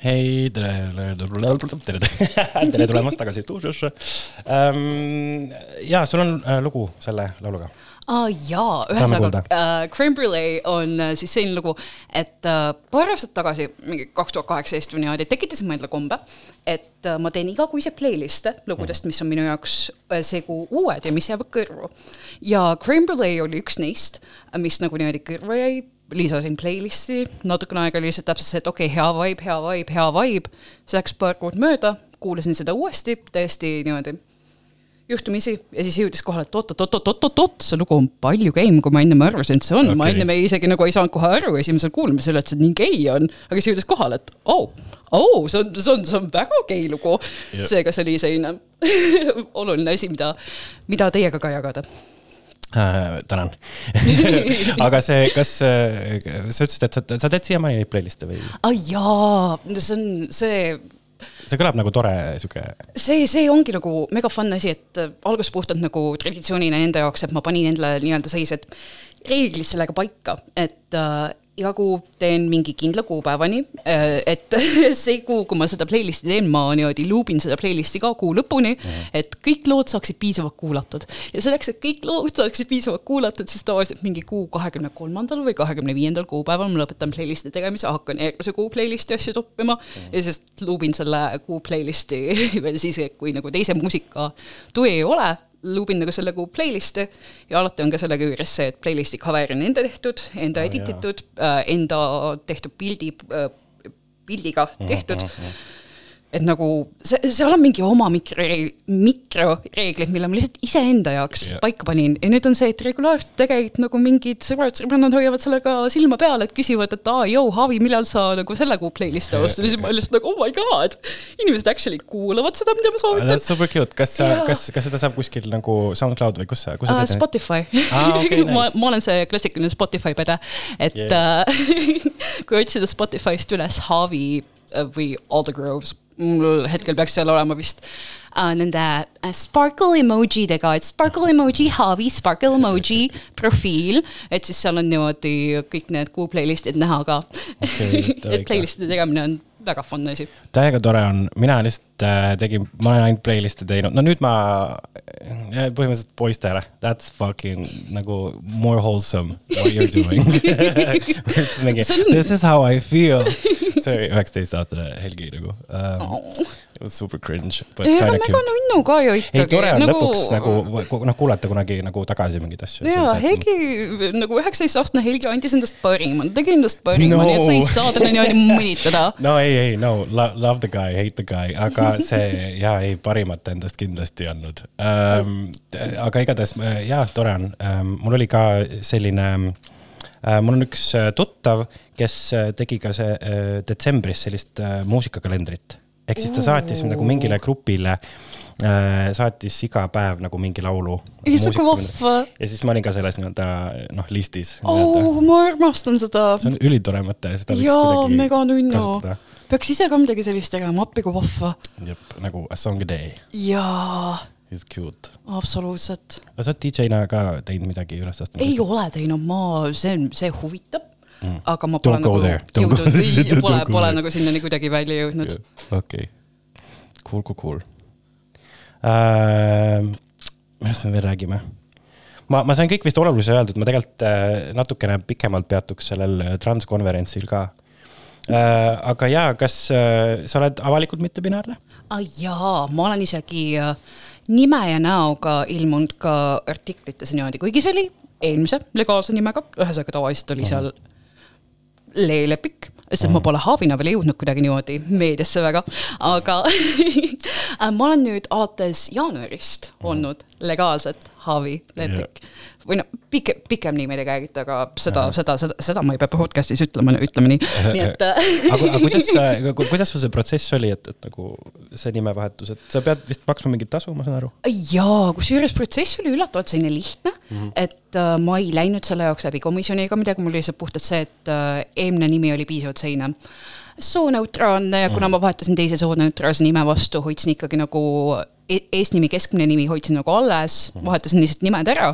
hei, tere, tere, tere, tulemast tagasi stuudiosse ähm,. ja sul on äh, lugu selle lauluga. aa jaa, ühesõnaga äh, Creme Brulee on äh, siis selline lugu, et äh, paar aastat tagasi, mingi kaks tuhat kaheksateist või niimoodi, tekitasin ma endale kombe, et äh, ma teen igakuiseid playlist'e lugudest, mis on minu jaoks äh, segu uued ja mis jäävad kõrvu. ja Creme Brulee oli üks neist, mis nagu niimoodi kõrvu jäi, lisasin playlist'i, natukene aega oli lihtsalt täpselt see, et okei okay,, hea vibe, hea vibe, hea vibe, see läks paar kuud mööda, kuulasin seda uuesti, täiesti niimoodi juhtumisi ja siis jõudis kohale, et oot-oot-oot-oot-oot-oot, see lugu on palju geim, kui ma ennem arvasin, et see on okay., ma ennem ei isegi nagu ei saanud kohe aru esimesel kuulamisel, et see nii gei on, aga siis jõudis kohale, et oo oh,, oo oh,, see on, see on, see on väga gei lugu. seega see oli selline oluline asi, mida, mida teiega ka jagada. äh,. tänan aga see, kas äh, sa ütlesid, et sa, sa teed siiamaani neid playlist'e või? aa jaa, see on see see kõlab nagu tore sihuke, see, see ongi nagu mega fun asi, et äh, algus puhtalt nagu traditsioonina enda jaoks, et ma panin endale nii-öelda sellised reeglid sellega paika, et äh, iga kuu teen mingi kindla kuupäevani äh,, et see kuu, kui ma seda playlist'i teen, ma niimoodi loopin seda playlist'i ka kuu lõpuni mm, -hmm. et kõik lood saaksid piisavalt kuulatud. ja selleks, et kõik lood saaksid piisavalt kuulatud, siis tavaliselt mingi kuu kahekümne kolmandal või kahekümne viiendal kuupäeval ma lõpetan playlist'i tegemise, hakkan järgmise kuu playlist'i asju toppima mm -hmm. ja siis loopin selle kuu playlist'i veel siis, kui nagu teise muusika tuju ei ole luubin nagu selle kuu playlist'i ja alati on ka sellega juures see, et playlist'i cover on enda tehtud, enda edit itud, enda tehtud pildi, pildiga tehtud. Et nagu see, seal on mingi oma mikro, mikroreeglid, mille ma lihtsalt iseenda jaoks yeah. paika panin ja nüüd on see, et regulaarselt tegelikult nagu mingid sõbrad-sõbrannad hoiavad sellega silma peal, et küsivad, et aa, jõu, Haavi, millal sa nagu selle kuu playlist'i alustad ja siis ma lihtsalt nagu oh my god, inimesed actually kuulavad seda, mida ma soovitan That's super cute, kas sa Jaa., kas, kas seda saab kuskil nagu SoundCloud või kus sa, kus sa Uh, teed? Spotify Aa, okei, ma, nice. ma olen see klassikaline Spotify pede, et Yeah. yeah. kui otsida Spotify'st üles Haavi äh, või All the Groves, mul hetkel peaks seal olema vist uh, nende uh, sparkle emoji dega, et sparkle emoji, Haavi sparkle emoji profiil, et siis seal on niimoodi kõik need kuu playlist'id näha ka. Davai, et playlist'ide tegemine on väga fun asi. täiega tore on, mina lihtsalt äh, tegin, ma olen ainult playlist'e teinud, no nüüd ma äh, põhimõtteliselt poistele, that's fucking nagu more wholesome what you are doing mingi this is how I feel. see oli üheksateist aastane Helgi nagu um,. Was super cringe, of mega cute. nunnu ka ju ikkagi. ei, tore on nagu... lõpuks nagu, noh, kuulata kunagi nagu tagasi mingeid asju. jaa, Helgi, nagu üheksateistaastane Helgi andis endast parima, ta tegi endast parima No. nii et sa ei saa teda niimoodi mõnitada. no ei, ei, no lo- love the guy, hate the guy, aga see ja ei, parimat endast kindlasti ei andnud ähm,. aga igatahes jaa, tore on ähm,, mul oli ka selline äh,, mul on üks äh, tuttav, kes äh, tegi ka see detsembris sellist muusikakalendrit ehk siis ta saatis nagu mingile grupile äh,, saatis iga päev nagu mingi laulu. See on vahva. ja siis ma olin ka selles nii-öelda noh, listis. oh, ma armastan seda. see on ülitore mõte, seda võiks jaa, kuidagi mega nunnu peaks ise ka midagi sellist tegema, appi kui vahva. jep, nagu A Song a Day jaa, is cute. absoluutselt. aga sa oled DJ-na ka teinud midagi üles astunud? ei ole teinud, ma, see, see huvitab mm., aga ma pole nagu jõudnud, Don't pole, pole nagu sinnani kuidagi välja jõudnud. okei, cool, cool, cool uh,. millest me veel räägime? ma, ma sain kõik vist olulise öeldud, ma tegelikult äh, natukene pikemalt peatuks sellel äh, transkonverentsil ka äh,. aga jaa, kas äh, sa oled avalikult mittebinaarne? ah,. jaa, ma olen isegi äh, nime ja näoga ilmunud ka artiklites niimoodi, kuigi see oli eelmise legaalse nimega, ühesõnaga tavaliselt oli seal leelepik, sest ma pole Haavina veel jõudnud kuidagi niimoodi meediasse väga, aga ma olen nüüd alates jaanuarist olnud legaalselt Haavi lepik või noh, pikem, pikem nimi tegelikult, aga seda, seda, seda, seda ma ei pea podcast'is ütlema, ütleme nii, nii et äh, aga, aga kuidas, kuidas sul see protsess oli, et, et nagu see nimevahetus, et sa pead vist maksma mingit tasu, ma saan aru? jaa, kusjuures protsess oli üllatavalt selline lihtne mm, -hmm. et äh, ma ei läinud selle jaoks läbi komisjoni ega midagi, mul oli lihtsalt puhtalt see, et äh, eelmine nimi oli piisavalt selline sooneutraalne ja kuna ma vahetasin teise sooneutraalse nime vastu, hoidsin ikkagi nagu eesnimi, keskmine nimi hoidsin nagu alles, vahetasin lihtsalt nimed ära.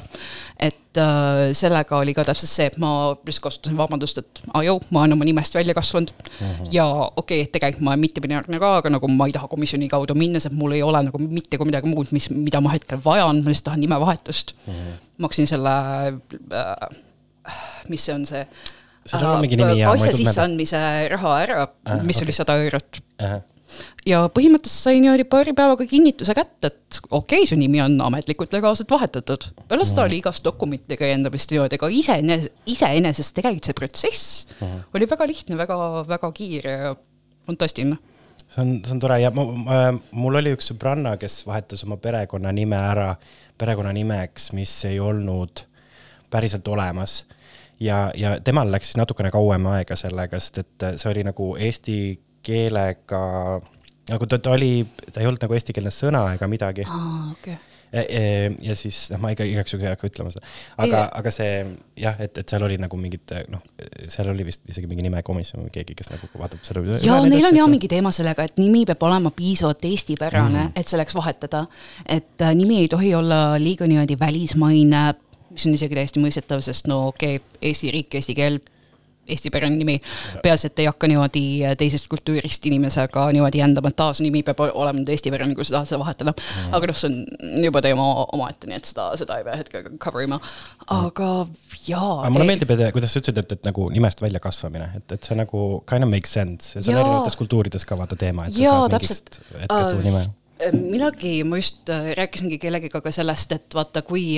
et äh, sellega oli ka täpselt see, et ma lihtsalt kasutasin vabandust, et ajau, ma olen oma nimest välja kasvanud mm. -hmm. ja okei okay,, tegelikult ma olen mittebinaarne ka, aga nagu ma ei taha komisjoni kaudu minna, sest mul ei ole nagu mitte kui midagi muud, mis, mida ma hetkel vajan, ma lihtsalt tahan nimevahetust mm. -hmm. maksin selle äh,, mis see on see Sellel on mingi nimi ja asja sisseandmise raha ära mis oli sada eurot ja põhimõtteliselt sai niimoodi paari päevaga kinnituse kätte, et okei okay,, su nimi on ametlikult legaalselt vahetatud. pärast seda oli igast dokumentidega jändamist niimoodi, aga iseenesest, iseenesest tegelikult see protsess oli väga lihtne, väga, väga kiire ja fantastiline. see on, see on tore ja ma, ma, mul oli üks sõbranna, kes vahetas oma perekonnanime ära perekonnanimeks, mis ei olnud päriselt olemas. ja, ja temal läks siis natukene kauem aega sellega, sest et see oli nagu eesti keelega, nagu ta, ta oli, ta ei olnud nagu eestikeelne sõna ega midagi. aa, okei. ja siis noh, ma iga, igaks juhuks ei hakka ütlema seda, aga Ei., aga see jah, et, et seal oli nagu mingid noh, seal oli vist isegi mingi nimekomisjon või keegi, kes nagu vaatab selle. ja neil on ja mingi teema sellega, et nimi peab olema piisavalt eestipärane mm., et selleks vahetada. et äh, nimi ei tohi olla liiga niimoodi välismaine, mis on isegi täiesti mõistetav, sest no okei okay,, Eesti riik, eesti keel, eestipärane nimi. peaasi, et ei hakka niimoodi äh, teisest kultuurist inimesega niimoodi jändama, et aa, see nimi peab ol- olema nüüd eestipärane, kui sa tahad seda vahetada mm.. aga noh, see on juba teema omaette, nii et seda, seda ei pea hetkel cover ima. aga jaa. aga mulle meeldib, et kuidas sa ütlesid, et, et nagu nimest väljakasvamine, et, et see nagu kind of makes sense ja see on erinevates kultuurides ka vaata teema, et sa jaa, saad mingist. hetkest uue nime. millalgi ma just äh, rääkisingi kellegiga ka sellest, et vaata, kui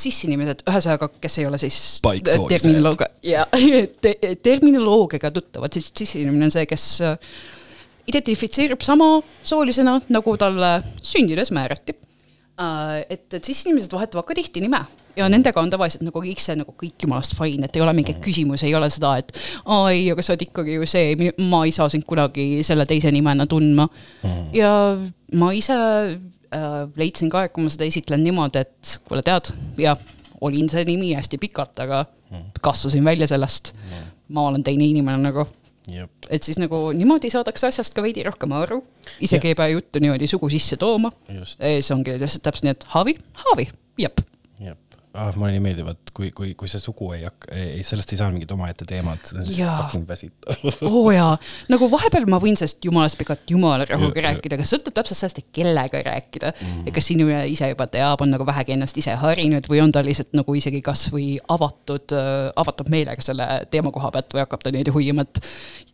äh, cis-inimesed, ühesõnaga, kes ei ole siis terminoloogia ja te, terminoloogiaga tuttavad, siis cis-inimene on see, kes äh, identifitseerub sama soolisena, nagu talle sündides määrati. et, et siis inimesed vahetavad ka tihti nime ja nendega on tavaliselt nagu kõik see nagu kõik jumalast fine, et ei ole mingeid küsimusi, ei ole seda, et aa ei, aga sa oled ikkagi ju see, ma ei saa sind kunagi selle teise nimena tundma. ja ma ise äh, leidsin ka, et kui ma seda esitlen niimoodi, et kuule, tead, jah, olin see nimi hästi pikalt, aga kasvasin välja sellest. ma olen teine inimene nagu, jep, et siis nagu niimoodi saadakse asjast ka veidi rohkem aru, isegi ei pea juttu niimoodi sugu sisse tooma. see ongi lihtsalt täpselt nii, et Haavi, Haavi, jep. ah,. mulle nii meeldib, et kui, kui, kui see sugu ei hakka, ei, sellest ei saa mingit omaette teemat, see on Jaa. fucking väsitav. oo oh jaa, nagu vahepeal ma võin sellest jumalast pikalt jumala rahuga rääkida, aga sõltub täpselt sellest, et kellega rääkida mm.. ja kas inimene ise juba teab, on nagu vähegi ennast ise harinud või on ta lihtsalt nagu isegi kasvõi avatud, avatud meelega selle teema koha pealt või hakkab ta niimoodi hoiama, et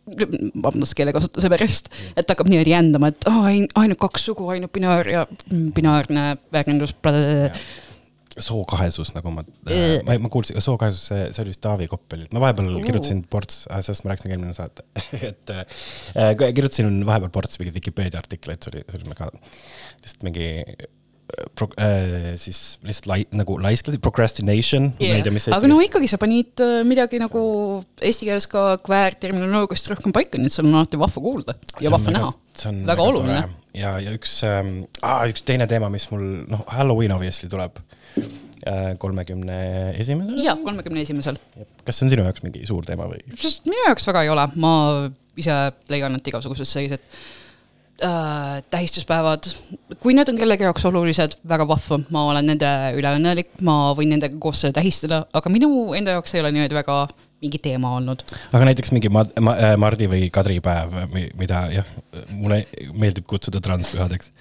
vabandust keelekasutuse pärast, et hakkab niimoodi jändama, et aa, ain- ainult kaks sugu, ainult binaar ja mm, binaarne väärindus. sookahesus, nagu ma äh,, ma, ma kuulsin, sookahesus, see, see oli vist Taavi Koppelilt, ma vahepeal kirjutasin ports, sellest ma rääkisin ka eelmine saate, et äh, kirjutasin vahepeal ports mingeid Vikipeedia artikleid, see oli, see oli väga lihtsalt mingi äh, pro, äh, siis lihtsalt lai, nagu laisklesid, procrastination yeah., ma ei tea, mis aga no ikkagi sa panid äh, midagi nagu eesti keeles ka kväärterminoloogiast rohkem paika, nii et seal on alati vahva kuulda ja vahva näha. see on väga oluline. ja, ja üks ähm,, üks teine teema, mis mul, noh, Halloween obviously tuleb kolmekümne esimesel. ja kolmekümne esimesel, kas see on sinu jaoks mingi suur teema või? minu jaoks väga ei ole, ma ise leian, et igasugused sellised äh, tähistuspäevad, kui need on kellegi jaoks olulised, väga vahva, ma olen nende üle õnnelik, ma võin nendega koos seda tähistada, aga minu enda jaoks ei ole niimoodi väga mingi teema olnud. aga näiteks mingi ma, ma, äh, Mardi või Kadri päev, mida jah, mulle meeldib kutsuda transpühadeks.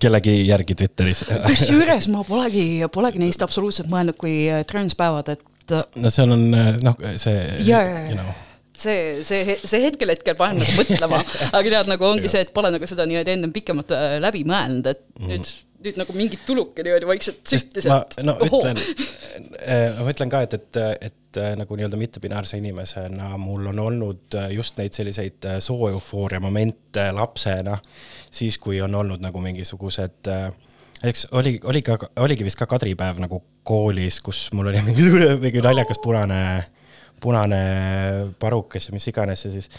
Kellegi järgi Twitteris. kusjuures ma polegi, polegi neist absoluutselt mõelnud kui äh, transpäevad, et äh, no seal on äh, noh, see jaa. you know, see, see, see hetkel hetkel paneb nagu mõtlema, aga tead, nagu ongi see, et pole nagu seda niimoodi ennem pikemalt läbi mõelnud, et nüüd, nüüd nagu mingit tuluke niimoodi vaikselt süttis, ma et no ütlen, ma ütlen ka, et, et, et äh, nagu nii-öelda mittebinaarse inimesena mul on olnud äh, just neid selliseid äh, sooeufooria momente lapsena, siis kui on olnud nagu mingisugused eks oli, oli ka, oligi vist ka kadripäev nagu koolis, kus mul oli mingi, mingi naljakas punane, punane parukas ja mis iganes ja siis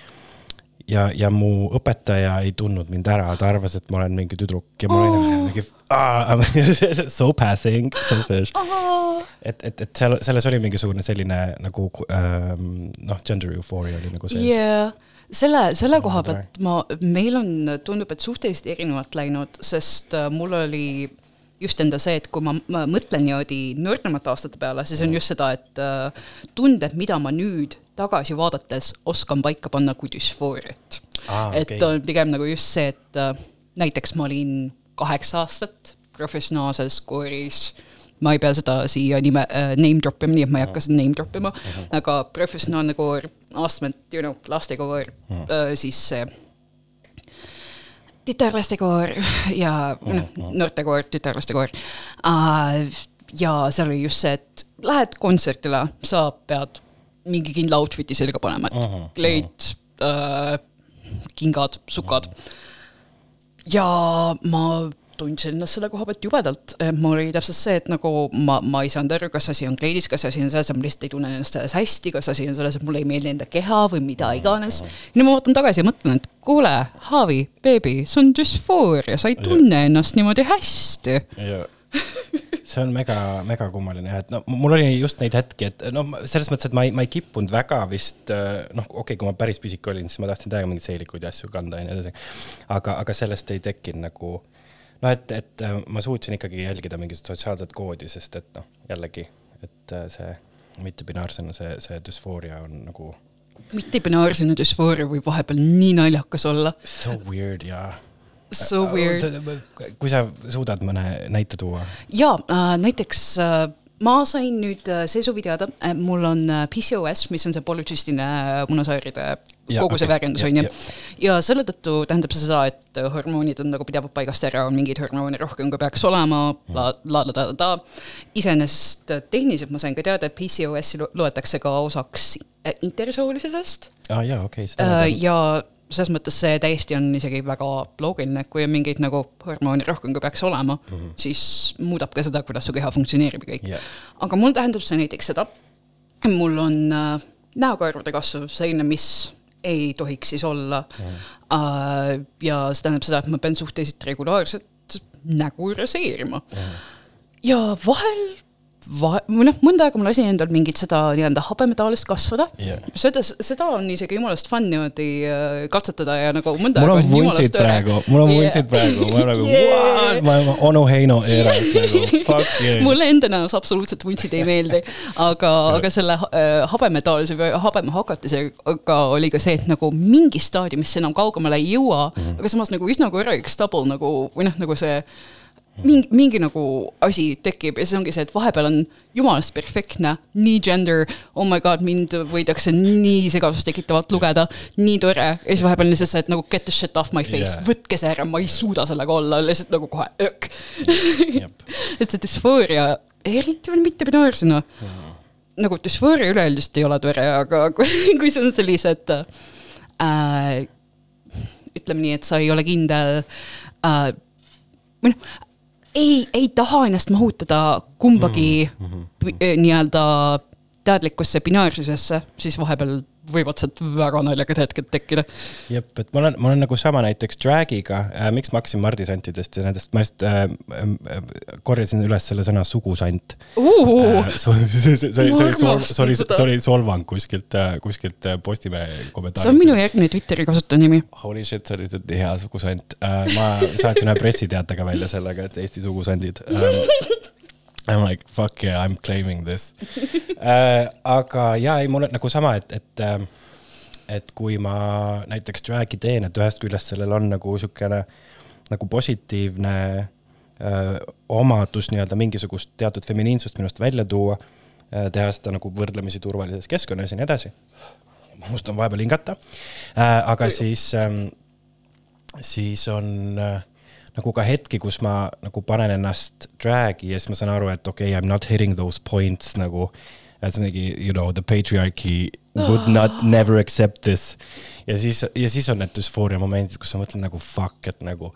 ja, ja mu õpetaja ei tundnud mind ära, ta arvas, et ma olen mingi tüdruk ja ma olin oh. mingi ah, so passing, selfish. et, et, et seal, selles oli mingisugune selline nagu ähm, noh, gender euphoria oli nagu sees yeah. selle, selle koha pealt ma, meil on, tundub, et suhteliselt erinevalt läinud, sest äh, mul oli just enda see, et kui ma, ma mõtlen niimoodi nõrgemate aastate peale, siis on just seda, et äh, tunded, mida ma nüüd tagasi vaadates oskan paika panna kui düsfooriat. Aa, et okei. on pigem nagu just see, et äh, näiteks ma olin kaheksa aastat professionaalses kooris, ma ei pea seda siia nime äh, name drop ima, nii et ma ei hakka seda name drop ima, aga professionaalne koor, astmed, you know, lastekoor äh,, siis see tütarlastekoor ja noh, noortekoor, tütarlastekoor äh,. ja seal oli just see, et lähed kontserdile, sa pead mingi kindla outfit'i selga panema, et kleit äh,, kingad, sukad. ja ma tundsin ennast selle koha pealt jubedalt, mul oli täpselt see, et nagu ma, ma ei saanud aru, kas asi on kleidis, kas asi on selles, et ma lihtsalt ei tunne ennast selles hästi, kas asi on selles, et mulle ei meeldi enda keha või mida iganes. ja nüüd ma vaatan tagasi ja mõtlen, et kuule, Haavi, beebi, see on düsfooria, sa ei tunne ennast niimoodi hästi. ja see on mega, mega kummaline jah, et no mul oli just neid hetki, et noh, selles mõttes, et ma ei, ma ei kippunud väga vist äh, noh, okei okay,, kui ma päris pisike olin, siis ma tahtsin täiega mingeid seelikuid ja asju kanda ja nii edasi. aga, aga sellest ei tekkinud nagu noh, et, et äh, ma suutsin ikkagi jälgida mingit sotsiaalset koodi, sest et noh, jällegi, et äh, see mittebinaarsena see, see düsfooria on nagu mittebinaarsena düsfooria võib vahepeal nii naljakas olla. so weird ja. So weird. kui sa suudad mõne näite tuua ja äh, näiteks äh, ma sain nüüd äh, see suvi teada, mul on äh, PCOS, mis on see polütsüstiline äh, munasaaride Ja, kogu see okei, väärindus ja, on ju ja.. selle tõttu tähendab see seda, et äh, hormoonid on nagu pidevalt paigast ära, on mingeid hormoone rohkem, kui peaks olema, la, la, la, la, la. iseenesest äh, tehniliselt ma sain ka teada, et PCOS-i lo- loetakse ka osaks äh, intersoolisusest aa ah, jaa, okei okay,, tean. ja selles mõttes see täiesti on isegi väga loogiline, et kui on mingeid nagu hormoone rohkem, kui peaks olema mm, -hmm. siis muudab ka seda, kuidas su keha funktsioneerib ja kõik Jah. aga mul tähendab see näiteks seda, mul on äh, näokarvade kasv selline, mis ei tohiks siis olla mm.. Ja see tähendab seda, et ma pean suhteliselt regulaarselt nägu raseerima mm.. ja vahel, vahe-, või noh, mõnda aega ma lasin endal mingit seda nii-öelda habemetaalist kasvada Jah. seda, seda on isegi jumalast fun niimoodi äh, katsetada ja nagu mõnda mul on vuntsid praegu, mul on Yeah. vuntsid praegu, ma olen nagu Yeah. yeah., ma olen onu Heino eras nagu fuck yeah. mulle enda näos absoluutselt vuntsid ei meeldi, aga, aga selle äh, habemetaalse või habemehakatisega oli ka see, et nagu mingi staadiumisse enam kaugemale ei jõua mm, -hmm. aga samas nagu üsna korralik stubble nagu või noh, nagu see mingi, mingi nagu asi tekib ja siis ongi see, et vahepeal on jumalast perfektne, nii gender, oh my god, mind võidakse nii segadust tekitavalt lugeda, nii tore ja siis vahepeal on lihtsalt see, et nagu get the shit off my face Yeah. võtke see ära, ma ei suuda sellega olla, lihtsalt nagu kohe öök. Jep. et see düsfooria, eriti veel mitte binaarsena nagu düsfooria üleüldiselt ei ole tore, aga kui, kui see on sellised äh,, ütleme nii, et sa ei ole kindel äh, või noh, ei, ei taha ennast mahutada kumbagi mm -hmm. nii-öelda teadlikkusse binaarsusesse, siis vahepeal võivad sealt väga naljakad hetked tekkida jep, et ma olen, ma olen nagu sama näiteks drag'iga äh,, miks ma hakkasin mardisantidest ja nendest, ma just äh, äh, korjasin üles selle sõna sugusant uh,. äh,. see oli, see oli, see oli, see oli solvang kuskilt, kuskilt äh, Postimehe kommentaarist. see on minu järgmine Twitteri kasutajanimi. Holy shit, see oli tõesti hea sugusant uh,. ma saatsin ühe pressiteatega välja sellega, et Eesti sugusandid um. I m like fuck yeah, I m claiming this uh. aga ja ei, mul on nagu sama, et, et uh, et kui ma näiteks drag'i teen, et ühest küljest sellel on nagu siukene nagu positiivne öö, omadus nii-öelda mingisugust teatud feminiinsust minust välja tuua, teha seda nagu võrdlemisi turvalises keskkonnas ja nii edasi. ma unustan vahepeal hingata äh,, aga siis ähm,, siis on äh, nagu ka hetki, kus ma nagu panen ennast drag'i ja siis ma saan aru, et okei okay,, I m not hitting those points nagu. et see mingi, you know, the patriarchy would not never accept this. ja siis, ja siis on need düsfooria momendid, kus ma mõtlen nagu fuck, et nagu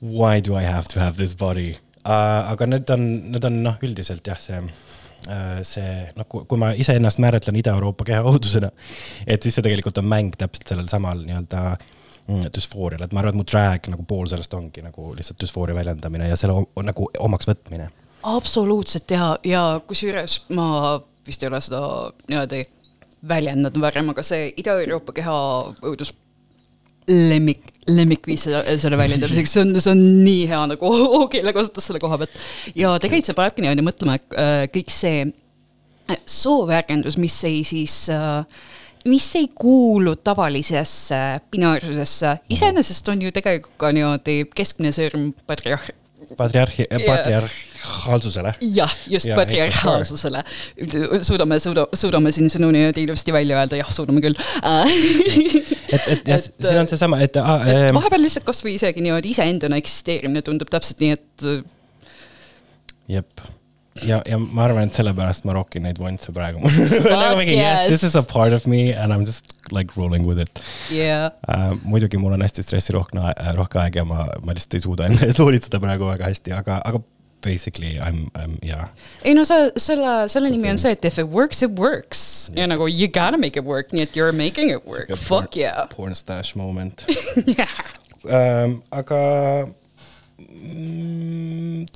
why do I have to have this body uh,. aga need on, need on noh, üldiselt jah, see uh, see noh, kui ma iseennast määratlen Ida-Euroopa kehaohutusena, et siis see tegelikult on mäng täpselt sellel samal nii-öelda mm, düsfoorial, et ma arvan, et mu drag nagu pool sellest ongi nagu lihtsalt düsfooria väljendamine ja selle o- nagu omaks võtmine. absoluutselt ja, ja kusjuures ma vist ei ole seda niimoodi väljendanud varem, aga see Ida-Euroopa kehaõudus lemmik, lemmikviis selle, selle väljendamiseks, see on, see on nii hea nagu keelekasutus selle koha pealt. ja tegelikult see panebki niimoodi mõtlema, et äh, kõik see soovärgendus, mis ei siis äh, mis ei kuulu tavalisesse binaarsusesse, iseenesest on ju tegelikult ka niimoodi keskmine sõrm patriarh-, patriarhi, Jaa. patriarhaalsusele. jah, just Jaa, patriarhaalsusele. suudame, suuda-, suudame siin sõnu niimoodi ilusti välja öelda, jah, suudame küll. et, et jah, siin on seesama, et, et ähm, vahepeal lihtsalt kasvõi isegi niimoodi iseendana eksisteerimine tundub täpselt nii, et äh, jep. ja, ja ma arvan, et sellepärast ma rokin neid vontse praegu. nagu mingi yes, this is a yes. part of me and I m just like rolling with it yeah. uh,. muidugi mul on hästi stressirohke, rohke aeg ja ma, ma lihtsalt ei suuda enda eest hoolitseda praegu väga hästi, aga, aga basically I m, I m jaa. ei no see, selle, selle nimi on see, et if it works, it works. ja nagu you gotta make it work, nii et you are making it work, fuck yeah. Porn stash moment yeah.. um,. aga mm,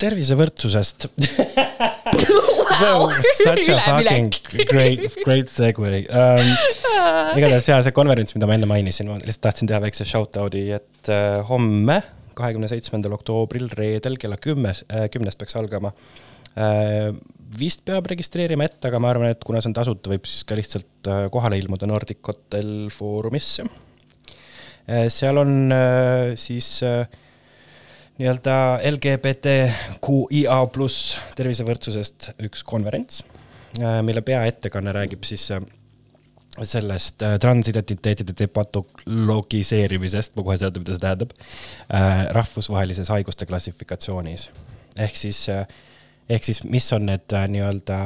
tervisevõrdsusest wow,. Such a fucking great, great segue um,. igatahes jaa, see konverents, mida ma enne mainisin, ma lihtsalt tahtsin teha väikse shout out'i, et uh, homme, kahekümne seitsmendal oktoobril, reedel kella kümnes uh,, kümnest peaks algama uh,. vist peab registreerima ette, aga ma arvan, et kuna see on tasuta, võib siis ka lihtsalt uh, kohale ilmuda Nordic Hotel Foorumisse uh,. seal on uh, siis uh, nii-öelda LGBTQIA pluss tervisevõrdsusest üks konverents, mille peaettekanne räägib siis äh, sellest äh, transidentiteetide depatologiseerimisest, ma kohe seletan, mida see tähendab, rahvusvahelises haiguste klassifikatsioonis. ehk siis, ehk siis mis on need äh, nii-öelda,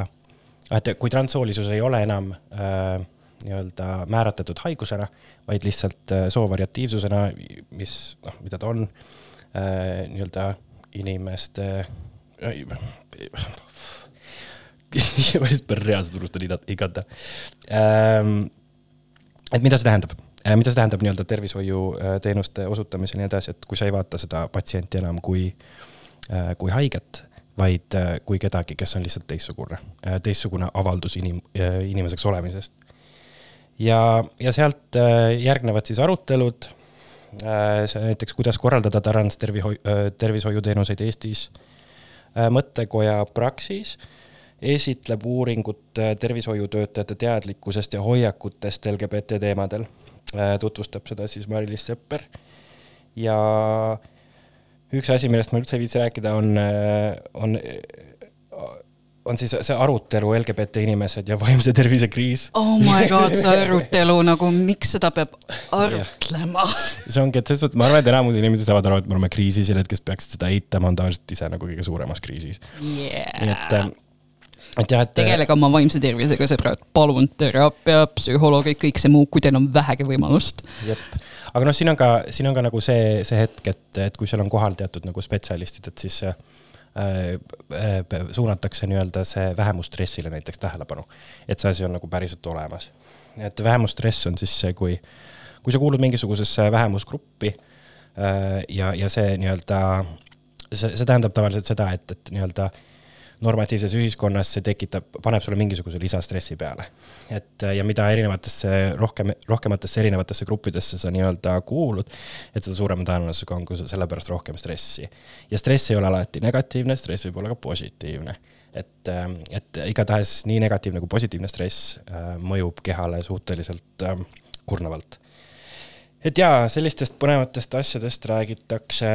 et kui transsoolisus ei ole enam äh, nii-öelda määratletud haigusena, vaid lihtsalt äh, soovariatiivsusena, mis noh, mida ta on äh, nii-öelda inimeste. ma just reaalselt unustan iga- igata ähm,. et mida see tähendab, mida see tähendab nii-öelda tervishoiuteenuste osutamisel ja nii edasi, et kui sa ei vaata seda patsienti enam kui, kui haiget, vaid äh, kui kedagi, kes on lihtsalt teistsugune, teistsugune avaldus inim-, inimeseks olemisest. ja, ja sealt äh, järgnevad siis arutelud, näiteks kuidas korraldada trans-tervishoiu, tervishoiuteenuseid Eestis. mõttekoja Praxis esitleb uuringut äh, tervishoiutöötajate teadlikkusest ja hoiakutest LGBT teemadel. tutvustab seda siis Mari-Liis Sepper ja üks asi, millest ma üldse ei viitsi rääkida, on, on, on siis see arutelu LGBT inimesed ja vaimse tervise kriis. oh my god, see arutelu nagu, miks seda peab arutlema? see ongi, et selles mõttes ma arvan, et enamus inimesed saavad aru, et me oleme kriisis ja need, kes peaksid seda eitama, on tavaliselt ise nagu kõige suuremas kriisis. nii et, et jah, et. tegelege oma vaimse tervisega, sõbrad, palun, teraapia, psühholoogid, kõik see muu, kui teil on vähegi võimalust. jep, aga noh, siin on ka, siin on ka nagu see, see hetk, et, et kui seal on kohal teatud nagu spetsialistid, et siis äh, äh, suunatakse nii-öelda see vähemusstressile näiteks tähelepanu. et see asi on nagu päriselt olemas. et vähemusstress on siis see, kui, kui sa kuulud mingisugusesse vähemusgruppi äh, ja, ja see nii-öelda, see, see tähendab tavaliselt seda, et, et nii-öelda normatiivses ühiskonnas see tekitab, paneb sulle mingisuguse lisastressi peale. et ja mida erinevatesse, rohkem, rohkematesse erinevatesse gruppidesse sa nii-öelda kuulud, et seda suurema tõenäosusega on ka sellepärast rohkem stressi. ja stress ei ole alati negatiivne, stress võib olla ka positiivne. et, et igatahes nii negatiivne kui positiivne stress äh, mõjub kehale suhteliselt äh, kurnavalt. et jaa, sellistest põnevatest asjadest räägitakse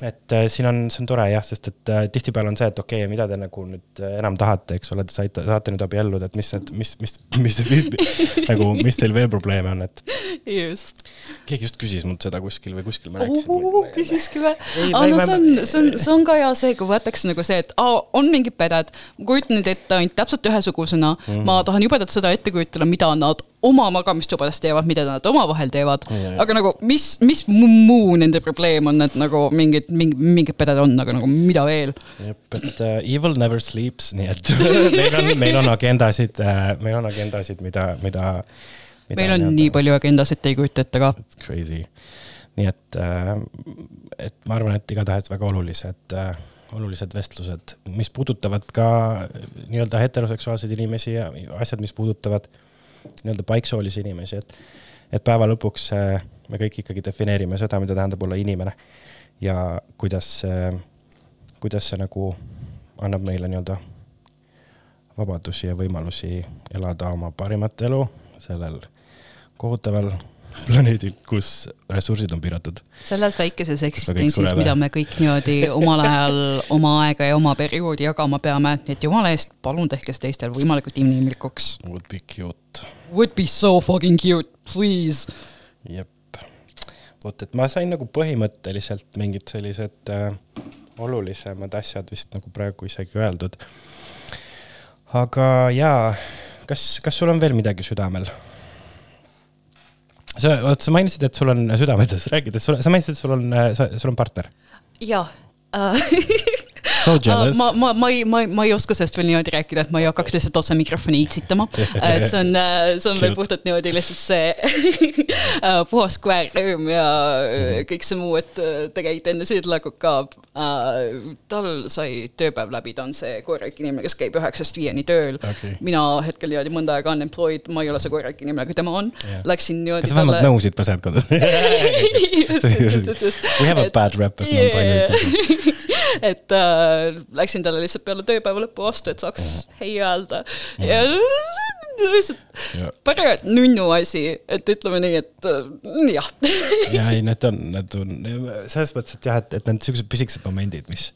et äh, siin on, see on tore jah, sest et äh, tihtipeale on see, et okei okay,, mida te nagu nüüd äh, enam tahate, eks ole, te saite, saate nüüd abielluda, et mis need, mis, mis, mis, mis, nagu, mis teil veel probleeme on, et just. keegi just küsis mult seda kuskil või kuskil ma rääkisin. küsiski või? Aa, ei- no see on, see on, see on ka hea see, kui võetakse nagu see, et aa, on mingid peded, ma kujutan neid ette ainult täpselt ühesugusena mm, -hmm. ma tahan jubedalt seda ette kujutada, mida nad oma magamistubades teevad, mida nad omavahel teevad, aga nagu mis, mis mu- muu nende probleem on, et nagu mingid, mingid, mingid peded on, aga nagu mida veel? jep, et uh, evil never sleeps, nii et meil on, meil on agendasid uh,, meil on agendasid, mida, mida, mida. meil on nii palju agendasid, te ei kujuta ette ka. crazy. nii et, et ma arvan, et igatahes väga olulised, olulised vestlused, mis puudutavad ka nii-öelda heteroseksuaalseid inimesi ja asjad, mis puudutavad nii-öelda paiksoolisi inimesi, et, et päeva lõpuks me kõik ikkagi defineerime seda, mida tähendab olla inimene ja kuidas, kuidas see nagu annab meile nii-öelda vabadusi ja võimalusi elada oma parimat elu sellel kohutaval planeedil, kus ressursid on piiratud. selles väikeses eksistentsis, mida me kõik niimoodi omal ajal oma aega ja oma perioodi jagama peame, nii et jumala eest, palun tehke see teistel võimalikult inimlikuks. Would be cute. Would be so fucking cute, please. jep. vot, et ma sain nagu põhimõtteliselt mingid sellised äh, olulisemad asjad vist nagu praegu isegi öeldud. aga jaa, kas, kas sul on veel midagi südamel? sa, vot sa mainisid, et sul on südametes, rääkides, sa mainisid, et sul on, sul on partner. jah äh. So jealous. ma, ma, ma ei, ma ei, ma ei oska sellest veel niimoodi rääkida, et ma ei hakkaks lihtsalt otse mikrofoni itsitama. et see on, see on veel puhtalt niimoodi lihtsalt see äh, puhas koerrõõm ja äh, kõik see muu, et äh, te käite enne siia tulekut ka. tal sai tööpäev läbi, ta on see korralik inimene, kes käib üheksast viieni tööl Okei. mina hetkel niimoodi mõnda aega unemployed, ma ei ole see korralik inimene, aga tema on Jah. Läksin niimoodi kas sa vähemalt nõusid pesed kodus? just, just, just, just. We have a bad rep as non-binary et äh, läksin talle lihtsalt peale tööpäeva lõppu vastu, et saaks hei öelda ja lihtsalt päris nunnu asi, et ütleme nii, et äh, jah. ja ei, need on, need on selles mõttes, et jah, et, et need siuksed pisikesed momendid, mis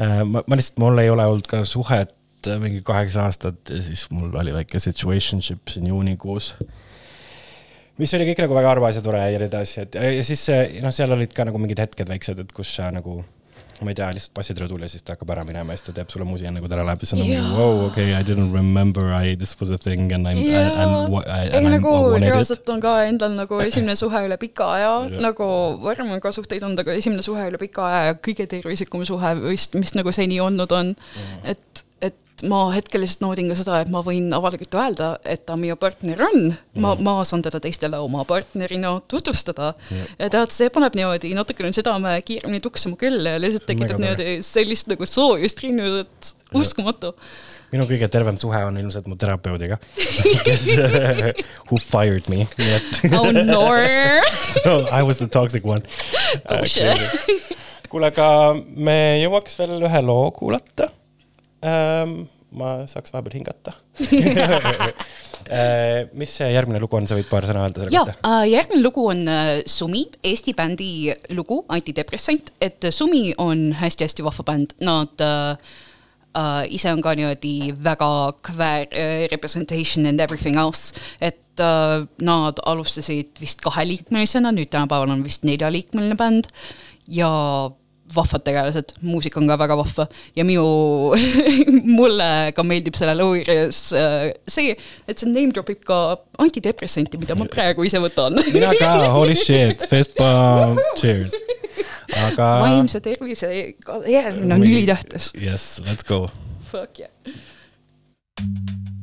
äh, ma, ma lihtsalt, mul ei ole olnud ka suhet äh, mingi kaheksa aastat ja siis mul oli väike situationship siin juunikuus. mis oli kõik nagu väga armas ja tore ja nii edasi, et ja siis noh, seal olid ka nagu mingid hetked väiksed, et kus sa nagu ma ei tea, lihtsalt bassitruudul ja siis ta hakkab ära minema ja siis ta teeb sulle musi enne kui ta ära läheb ja siis on nagu wow, okay, I didn't remember I this was a thing and I m Jaa. and, ei and nagu I wanted it. reaalselt on ka endal nagu esimene suhe üle pika aja Jah. nagu varem on ka suhteid olnud, aga esimene suhe üle pika aja ja kõige tervislikum suhe vist, mis nagu seni olnud on mm.. et, et ma hetkel lihtsalt naudin ka seda, et ma võin avalikult öelda, et ta minu partner on. Mm. ma, ma saan teda teistele oma partnerina tutvustada. Ja tead, see paneb niimoodi natukene südame kiiremini tuksuma küll ja lihtsalt tekitab niimoodi sellist nagu soojust rinnu, et uskumatu. minu kõige tervem suhe on ilmselt mu terapeudiga, kes who fired me, oh no. So I was the toxic one. Shit. kuule, aga me jõuaks veel ühe loo kuulata ähm,. ma saaks vahepeal hingata äh,. mis see järgmine lugu on, sa võid paar sõna öelda selle kohta? äh, järgmine lugu on äh, Sumi, Eesti bändi lugu Antidepressant, et Sumi on hästi-hästi vahva bänd, nad äh, äh, ise on ka niimoodi väga queer äh, representation and everything else, et äh, nad alustasid vist kaheliikmelisena, nüüd tänapäeval on vist neljaliikmeline bänd ja vahvad tegelased, muusika on ka väga vahva ja minu, mulle ka meeldib selle loo juures äh, see, et see name drop ib ka antidepressanti, mida ma praegu ise võtan. mina ka, holy shit, fist bump, cheers. aga. vaimse tervise järgmine on ülitähtis. Yes, let's go. Fuck yeah.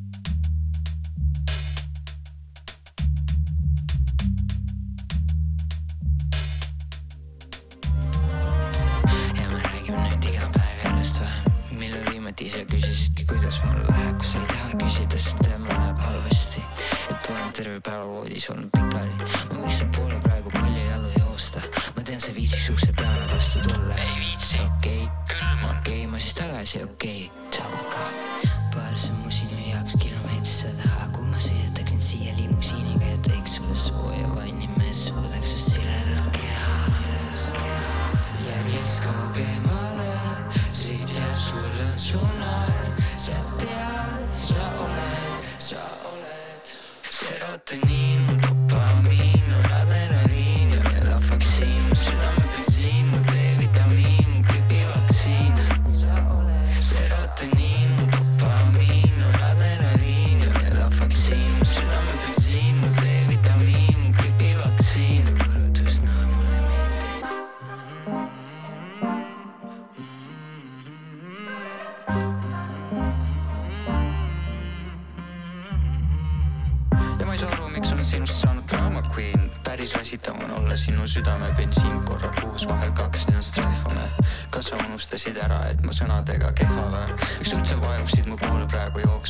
Kuidas mul läheb, kas ei taha küsida, sest mul läheb halvasti. et olen terve päeva voodis olnud pikali, ma võiks su poole praegu palju jalu joosta. ma tean, sa viitsiks ukse peale vastu tulla. ei viitsi. okei okay., okei okay,, ma siis tagasi, okei okay.. Jack. Sõnadega kehva või? miks üldse vajuksid mu poole praegu jooksma?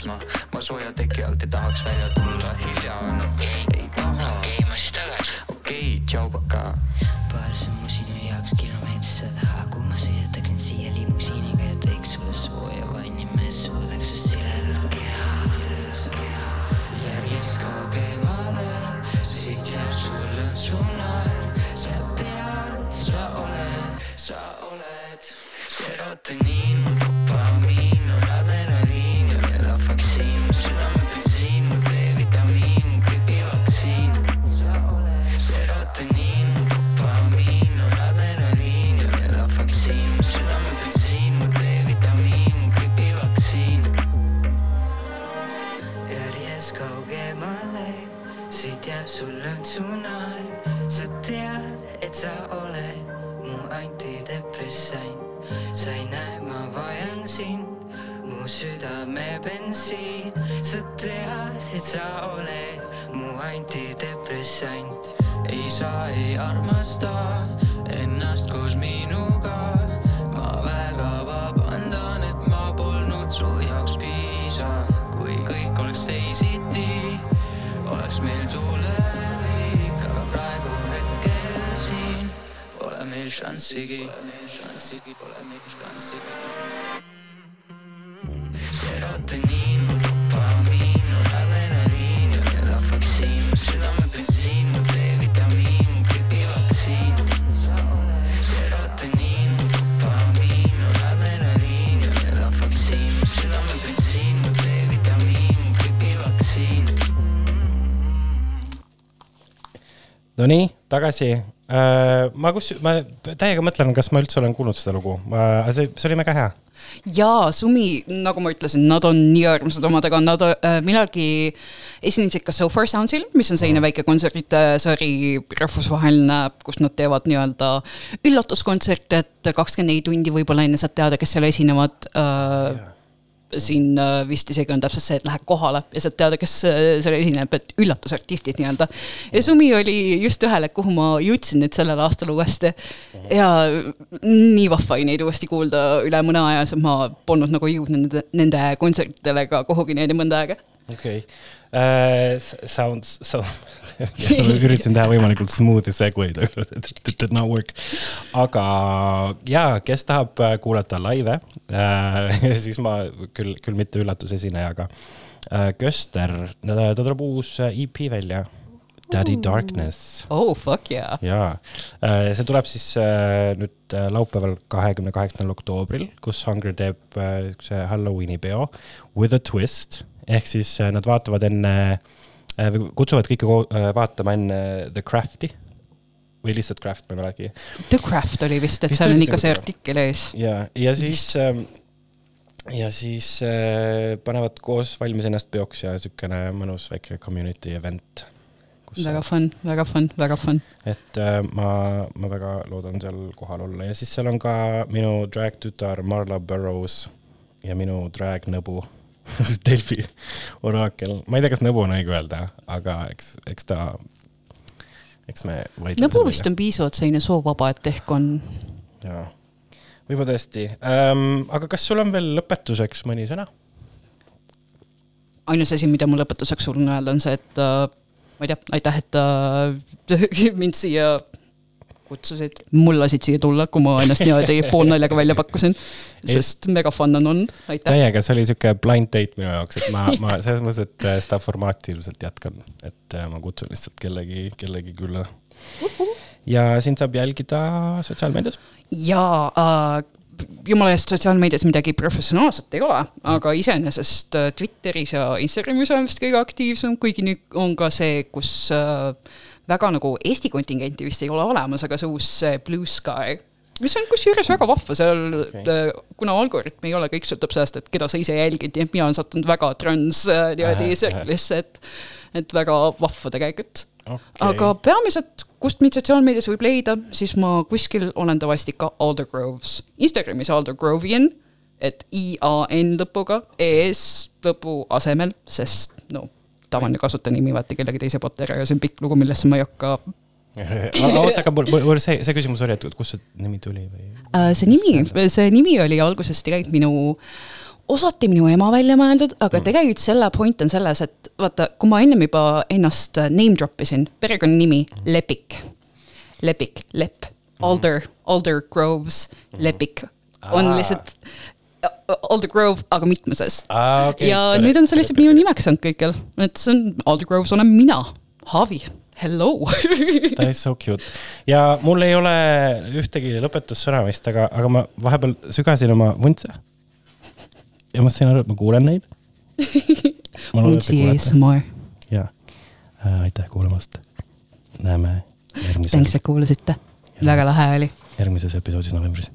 Pole meil šanssigi, pole Nonii, tagasi. ma kus, ma täiega mõtlen, kas ma üldse olen kuulnud seda lugu, see, see oli väga hea. jaa, Sumi, nagu ma ütlesin, nad on nii armsad omadega, nad äh, millalgi esinesid ka So Far Soundsil, mis on selline väike kontsertide sari, rahvusvaheline, kus nad teevad nii-öelda üllatuskontserti, et kakskümmend neli tundi võib-olla enne saad teada, kes seal esinevad. Äh, siin äh, vist isegi on täpselt see, et lähed kohale ja saad teada, kes äh, seal esineb, et üllatusartistid nii-öelda. ja Sumi oli just ühele, kuhu ma jõudsin nüüd sellel aastal uuesti. ja nii vahva oli neid uuesti kuulda üle mõne aja, sest ma polnud nagu jõudnud nende, nende kontsertidele ka kuhugi niimoodi mõnda aega. Okei okay. uh,. Sounds, sound, üritasin teha võimalikult smooth'i segway'd, aga it did not work. aga jaa, kes tahab äh, kuulata laive uh, siis ma küll, küll mitte üllatusesinejaga uh,. Köster, ta tuleb uus äh, EP välja, Daddy Darkness oh fuck yeah. jaa, see tuleb siis äh, nüüd äh, laupäeval, kahekümne kaheksandal oktoobril, kus Hunger teeb äh, siukse Halloweeni peo with a twist ehk siis äh, nad vaatavad enne äh, või kutsuvad kõike äh, vaatama enne The Crafti või lihtsalt Craft, ma ei mäletagi. The Craft oli vist, et Vist seal on ikka see artikkel ees. ja, ja siis ähm, ja siis äh, panevad koos valmis ennast peoks ja siukene mõnus väike community event. väga fun, väga fun, väga fun. et äh, ma, ma väga loodan seal kohal olla ja siis seal on ka minu drag tütar Marla Burrows ja minu drag nõbu Delfi oraakel, ma ei tea, kas nõbu on õige öelda, aga eks, eks ta, eks me vaidleme nõbu vist on piisavalt selline soovaba, et ehk on jaa, võib-olla tõesti ähm,. aga kas sul on veel lõpetuseks mõni sõna? ainus asi, mida mul lõpetuseks sulle öelda, on see, et äh, ma ei tea, aitäh, et äh, mind siia kutsusid, mul lasid siia tulla, kui ma ennast niimoodi poolnaljaga välja pakkusin. sest mega fun on olnud, aitäh. täiega, see oli sihuke blind date minu jaoks, et ma, ma selles mõttes, et äh, seda formaati ilmselt jätkan, et äh, ma kutsun lihtsalt kellegi, kellegi külla. ja sind saab jälgida sotsiaalmeedias. ja äh, jumala eest sotsiaalmeedias midagi professionaalset ei ole, aga iseenesest äh, Twitteris ja Instagramis olen vist kõige aktiivsem, kuigi nüüd on ka see, kus äh, väga nagu Eesti kontingenti vist ei ole olemas, aga see uus äh, Blue Sky, mis on kusjuures väga vahva, seal okay., kuna algoritm ei ole, kõik sõltub sellest, et keda sa ise jälgid, nii et mina olen sattunud väga trans äh, niimoodi Ahah, circle'isse, et, et väga vahva tegelikult Okei. aga peamiselt, kust mind sotsiaalmeedias võib leida, siis ma kuskil olen tavalisti ka Alder Groves, Instagramis Alder Grovian, et I-A-N lõpuga, E-S lõpu asemel, sest tavaline kasutajanimi vaata kellegi teise poolt ära ja see on pikk lugu, millesse ma ei hakka oota, aga mul, mul see, see küsimus oli, et kust see nimi tuli või? Äh, see nimi, see nimi oli alguses tegelikult minu, osati minu ema välja mõeldud, aga Mm. tegelikult selle point on selles, et vaata, kui ma ennem juba ennast name drop isin, perekonnanimi Lepik, Lepik, Lepp, Alder, Alder Groves, Lepik on lihtsalt Alder Grove, aga mitmeses. Aa, okei. ja Tore. nüüd on see lihtsalt minu nimeks saanud kõikjal, et see on Alder Groves olen mina, Haavi, hello ta is so cute ja mul ei ole ühtegi lõpetussõna vist, aga, aga ma vahepeal sügasin oma vuntse. ja ma sain aru, et ma kuulen neid. Untsi ASMR, ja äh, aitäh kuulamast. näeme järgmisel thanks, et kuulasite, väga lahe oli järgmises episoodis novembris